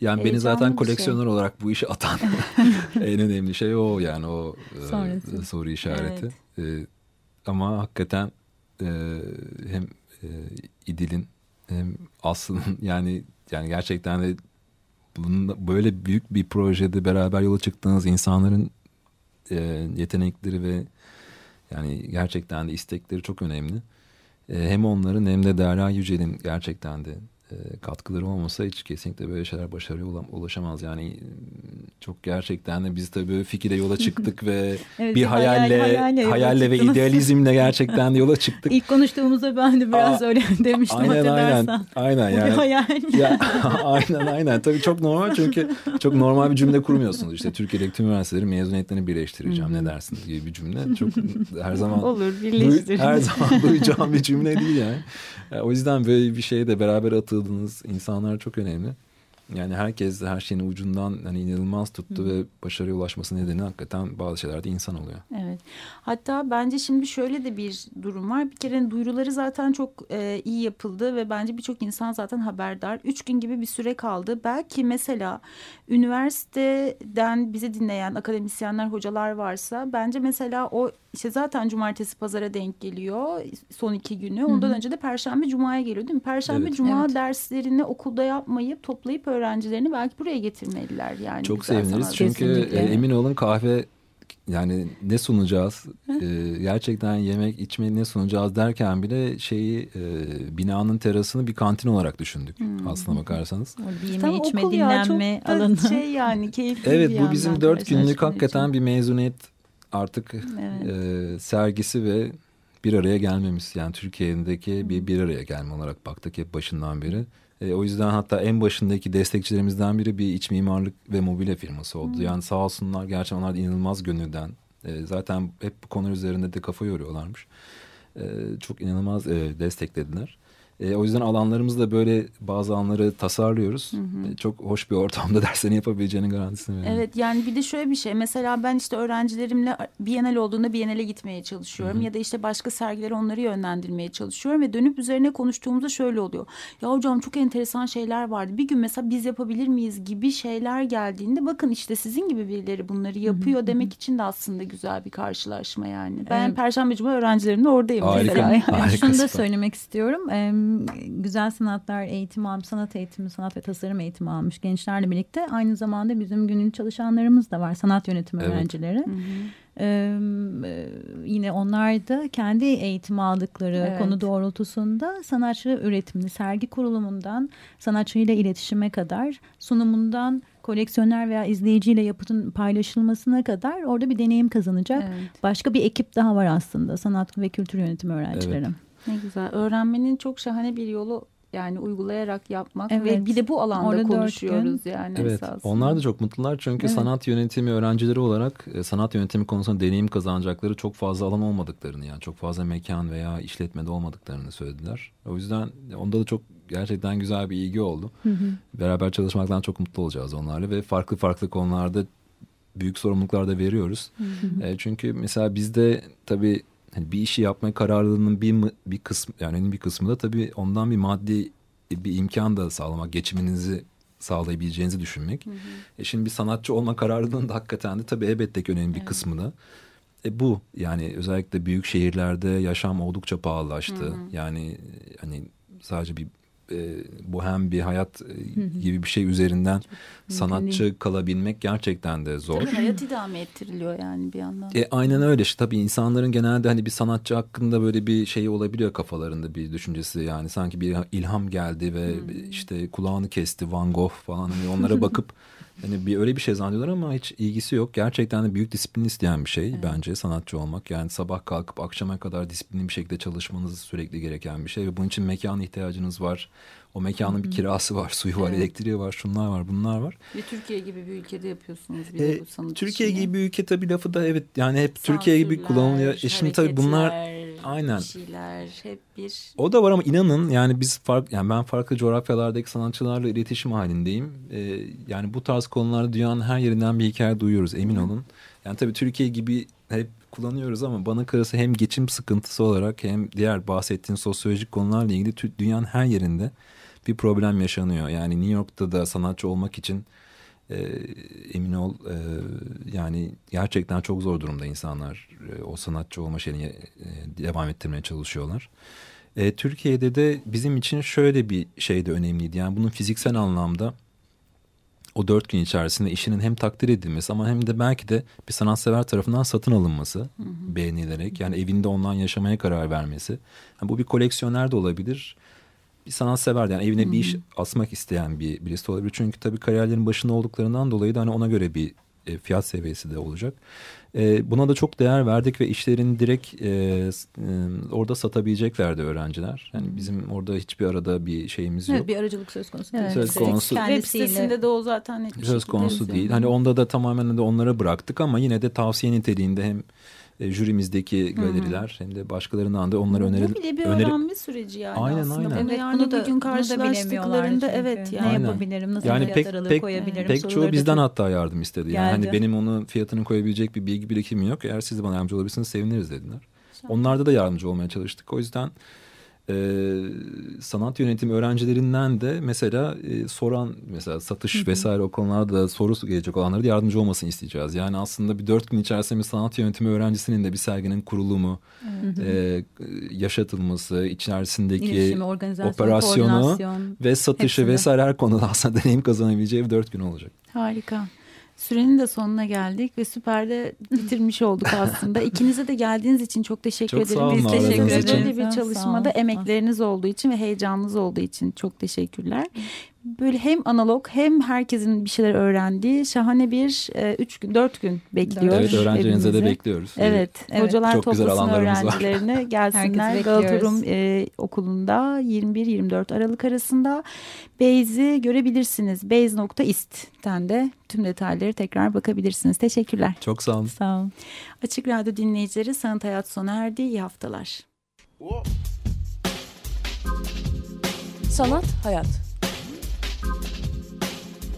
Yani beni zaten şey. koleksiyoner şey. olarak bu işe atan en önemli şey o yani o e, soru işareti. Evet. E, ama hakikaten e, hem e, İdil'in hem Aslı'nın yani yani gerçekten de bunun böyle büyük bir projede beraber yola çıktığınız insanların e, yetenekleri ve yani gerçekten de istekleri çok önemli. E, hem onların hem de Derya Yücel'in gerçekten de katkıları olmasa hiç kesinlikle böyle şeyler başarıya ulaşamaz. Yani çok gerçekten de biz tabii fikire yola çıktık ve evet, bir hayalle hayal, hayalle, hayalle ve idealizmle gerçekten de yola çıktık. İlk konuştuğumuzda ben de biraz Aa, öyle demiştim aynen, hatırlarsan. Aynen aynen. Yani, hayal. Ya, aynen aynen. Tabii çok normal çünkü çok normal bir cümle kurmuyorsunuz. İşte Türkiye'deki tüm üniversiteleri mezuniyetlerini birleştireceğim ne dersin gibi bir cümle. Çok her zaman Olur birleştirin. Her zaman duyacağım bir cümle değil yani. yani. O yüzden böyle bir şeye de beraber atıl atıldığınız insanlar çok önemli. Yani herkes her şeyin ucundan hani inanılmaz tuttu Hı. ve başarıya ulaşması nedeni hakikaten bazı şeylerde insan oluyor. Evet. Hatta bence şimdi şöyle de bir durum var. Bir kere duyuruları zaten çok e, iyi yapıldı ve bence birçok insan zaten haberdar. Üç gün gibi bir süre kaldı. Belki mesela üniversiteden bizi dinleyen akademisyenler, hocalar varsa bence mesela o işte zaten cumartesi pazara denk geliyor son iki günü. Ondan Hı -hı. önce de perşembe cumaya geliyor değil mi? Perşembe evet. cuma evet. derslerini okulda yapmayıp toplayıp öğrencilerini belki buraya getirmeliler yani. Çok seviniriz çünkü Kesinlikle. emin olun kahve yani ne sunacağız ee, gerçekten yemek içme ne sunacağız derken bile şeyi e, binanın terasını bir kantin olarak düşündük hmm. aslına bakarsanız. Bir yeme içme dinlenme alanı. Şey yani keyifli Evet bu bizim dört günlük hakikaten için. bir mezuniyet artık evet. e, sergisi ve bir araya gelmemiz yani Türkiye'deki bir bir araya gelme olarak baktık hep başından beri. E, o yüzden hatta en başındaki destekçilerimizden biri bir iç mimarlık ve mobilya firması oldu. Hmm. Yani sağ olsunlar gerçekten onlar inanılmaz gönülden. E, zaten hep bu konu üzerinde de kafa yoruyorlarmış. E, çok inanılmaz e, desteklediler. E, o yüzden alanlarımızda böyle bazı alanları tasarlıyoruz. Hı hı. E, çok hoş bir ortamda derslerini yapabileceğinin garantisini veriyorum. Evet yani bir de şöyle bir şey. Mesela ben işte öğrencilerimle Bienal olduğunda Bienal'e gitmeye çalışıyorum. Hı hı. Ya da işte başka sergilere onları yönlendirmeye çalışıyorum. Ve dönüp üzerine konuştuğumuzda şöyle oluyor. Ya hocam çok enteresan şeyler vardı. Bir gün mesela biz yapabilir miyiz gibi şeyler geldiğinde bakın işte sizin gibi birileri bunları yapıyor hı hı. demek için de aslında güzel bir karşılaşma yani. Ben evet. Perşembe Cuma öğrencilerimle oradayım Harika. mesela. Yani. Harika, Şunu da söylemek istiyorum. Ee, güzel sanatlar eğitimi almış, sanat eğitimi, sanat ve tasarım eğitimi almış gençlerle birlikte aynı zamanda bizim gönüllü çalışanlarımız da var. Sanat yönetimi evet. öğrencileri. Hı hı. Ee, yine onlar da kendi eğitim aldıkları evet. konu doğrultusunda sanatçı üretimini sergi kurulumundan sanatçıyla iletişime kadar sunumundan koleksiyoner veya izleyiciyle yapıtın paylaşılmasına kadar orada bir deneyim kazanacak. Evet. Başka bir ekip daha var aslında sanat ve kültür yönetimi öğrencileri. Evet. Ne güzel. Öğrenmenin çok şahane bir yolu yani uygulayarak yapmak evet. ve bir de bu alanda Orada konuşuyoruz yani evet, esasında. Onlar da çok mutlular çünkü evet. sanat yönetimi öğrencileri olarak e, sanat yönetimi konusunda deneyim kazanacakları çok fazla alan olmadıklarını yani çok fazla mekan veya işletmede olmadıklarını söylediler. O yüzden onda da çok gerçekten güzel bir ilgi oldu. Hı hı. Beraber çalışmaktan çok mutlu olacağız onlarla ve farklı farklı konularda büyük sorumluluklar da veriyoruz. Hı hı. E, çünkü mesela bizde tabii hani bir işi yapma kararlılığının bir bir kısmı yani bir kısmı da tabii ondan bir maddi bir imkan da sağlamak, geçiminizi sağlayabileceğinizi düşünmek. Hı hı. E şimdi bir sanatçı olma kararlılığının da hakikaten de tabii elbette ki önemli bir evet. kısmı da e bu yani özellikle büyük şehirlerde yaşam oldukça pahalılaştı. Hı hı. Yani hani sadece bir e, bohem bir hayat e, gibi bir şey üzerinden sanatçı kalabilmek gerçekten de zor. Tabii hayat idame ettiriliyor yani bir yandan. E, aynen öyle işte. Tabii insanların genelde hani bir sanatçı hakkında böyle bir şey olabiliyor kafalarında bir düşüncesi. Yani sanki bir ilham geldi ve işte kulağını kesti Van Gogh falan. Hani onlara bakıp Hani bir öyle bir şey zannediyorlar ama hiç ilgisi yok. Gerçekten de büyük disiplin isteyen bir şey evet. bence sanatçı olmak. Yani sabah kalkıp akşama kadar disiplinli bir şekilde çalışmanız sürekli gereken bir şey. Ve bunun için mekan ihtiyacınız var. O mekanın bir kirası var, suyu var, evet. elektriği var, şunlar var, bunlar var. Ve Türkiye gibi bir ülkede yapıyorsunuz bir ee, bu sanat Türkiye işini. gibi bir ülke tabii lafı da evet yani hep Sansürler, Türkiye gibi kullanılıyor. E şimdi tabii bunlar aynen. şeyler hep bir. O da var ama inanın yani biz fark yani ben farklı coğrafyalardaki sanatçılarla iletişim halindeyim. Ee, yani bu tarz konularda dünyanın her yerinden bir hikaye duyuyoruz emin olun. Yani tabii Türkiye gibi hep kullanıyoruz ama bana kalırsa hem geçim sıkıntısı olarak hem diğer bahsettiğin sosyolojik konularla ilgili dünyanın her yerinde bir problem yaşanıyor. Yani New York'ta da sanatçı olmak için e, emin ol e, yani gerçekten çok zor durumda insanlar e, o sanatçı olma şeyini e, devam ettirmeye çalışıyorlar. E, Türkiye'de de bizim için şöyle bir şey de önemliydi. Yani bunun fiziksel anlamda o dört gün içerisinde işinin hem takdir edilmesi ama hem de belki de bir sanatsever tarafından satın alınması hı hı. beğenilerek yani evinde ondan yaşamaya karar vermesi. Yani bu bir koleksiyoner de olabilir bir sanatsever yani evine hmm. bir iş asmak isteyen bir birisi olabilir. Çünkü tabii kariyerlerin başında olduklarından dolayı da hani ona göre bir e, fiyat seviyesi de olacak. E, buna da çok değer verdik ve işlerini direkt e, e, orada satabileceklerdi öğrenciler. Yani bizim orada hiçbir arada bir şeyimiz yok. Evet, bir aracılık söz konusu değil. Evet, söz konusu. Web sitesinde de o zaten söz konusu değil. Hani onda da tamamen de onlara bıraktık ama yine de tavsiye niteliğinde hem e, jürimizdeki galeriler Hı-hı. hem de başkalarından da onları öneri... Bu bile bir öneri... öğrenme süreci yani aynen, aslında. Aynen Evet, yani bunu da, bugün karşılaştıklarında evet yani. Ne yapabilirim, nasıl yani pek, pek, koyabilirim? Pek çoğu bizden çok... hatta yardım istedi. Yani hani benim onu fiyatını koyabilecek bir bilgi birikimim yok. Eğer siz de bana yardımcı olabilirsiniz seviniriz dediler. Onlarda da yardımcı olmaya çalıştık. O yüzden e, sanat yönetimi öğrencilerinden de mesela e, soran mesela satış hı hı. vesaire o konularda da soru gelecek olanlara da yardımcı olmasını isteyeceğiz. Yani aslında bir dört gün içerisinde bir sanat yönetimi öğrencisinin de bir serginin kurulumu, hı. E, yaşatılması, içerisindeki operasyonu ve satışı hepsinde. vesaire her konuda aslında deneyim kazanabileceği bir dört gün olacak. Harika. Sürenin de sonuna geldik ve süper de bitirmiş olduk aslında. İkinize de geldiğiniz için çok teşekkür çok ederim. Sağ olun, Biz teşekkür ederiz. Böyle bir çalışmada emekleriniz olduğu için ve heyecanınız olduğu için çok teşekkürler böyle hem analog hem herkesin bir şeyler öğrendiği şahane bir e, üç gün dört gün bekliyoruz. Evet öğrencilerinize de bekliyoruz. Evet, evet. hocalar Çok toplasın öğrencilerine gelsinler. Galatarum e, okulunda 21-24 Aralık arasında Beyz'i görebilirsiniz. Beyz.ist'ten de tüm detayları tekrar bakabilirsiniz. Teşekkürler. Çok sağ olun. Sağ olun. Açık Radyo dinleyicileri Sanat Hayat sona erdi. İyi haftalar. Sanat Hayat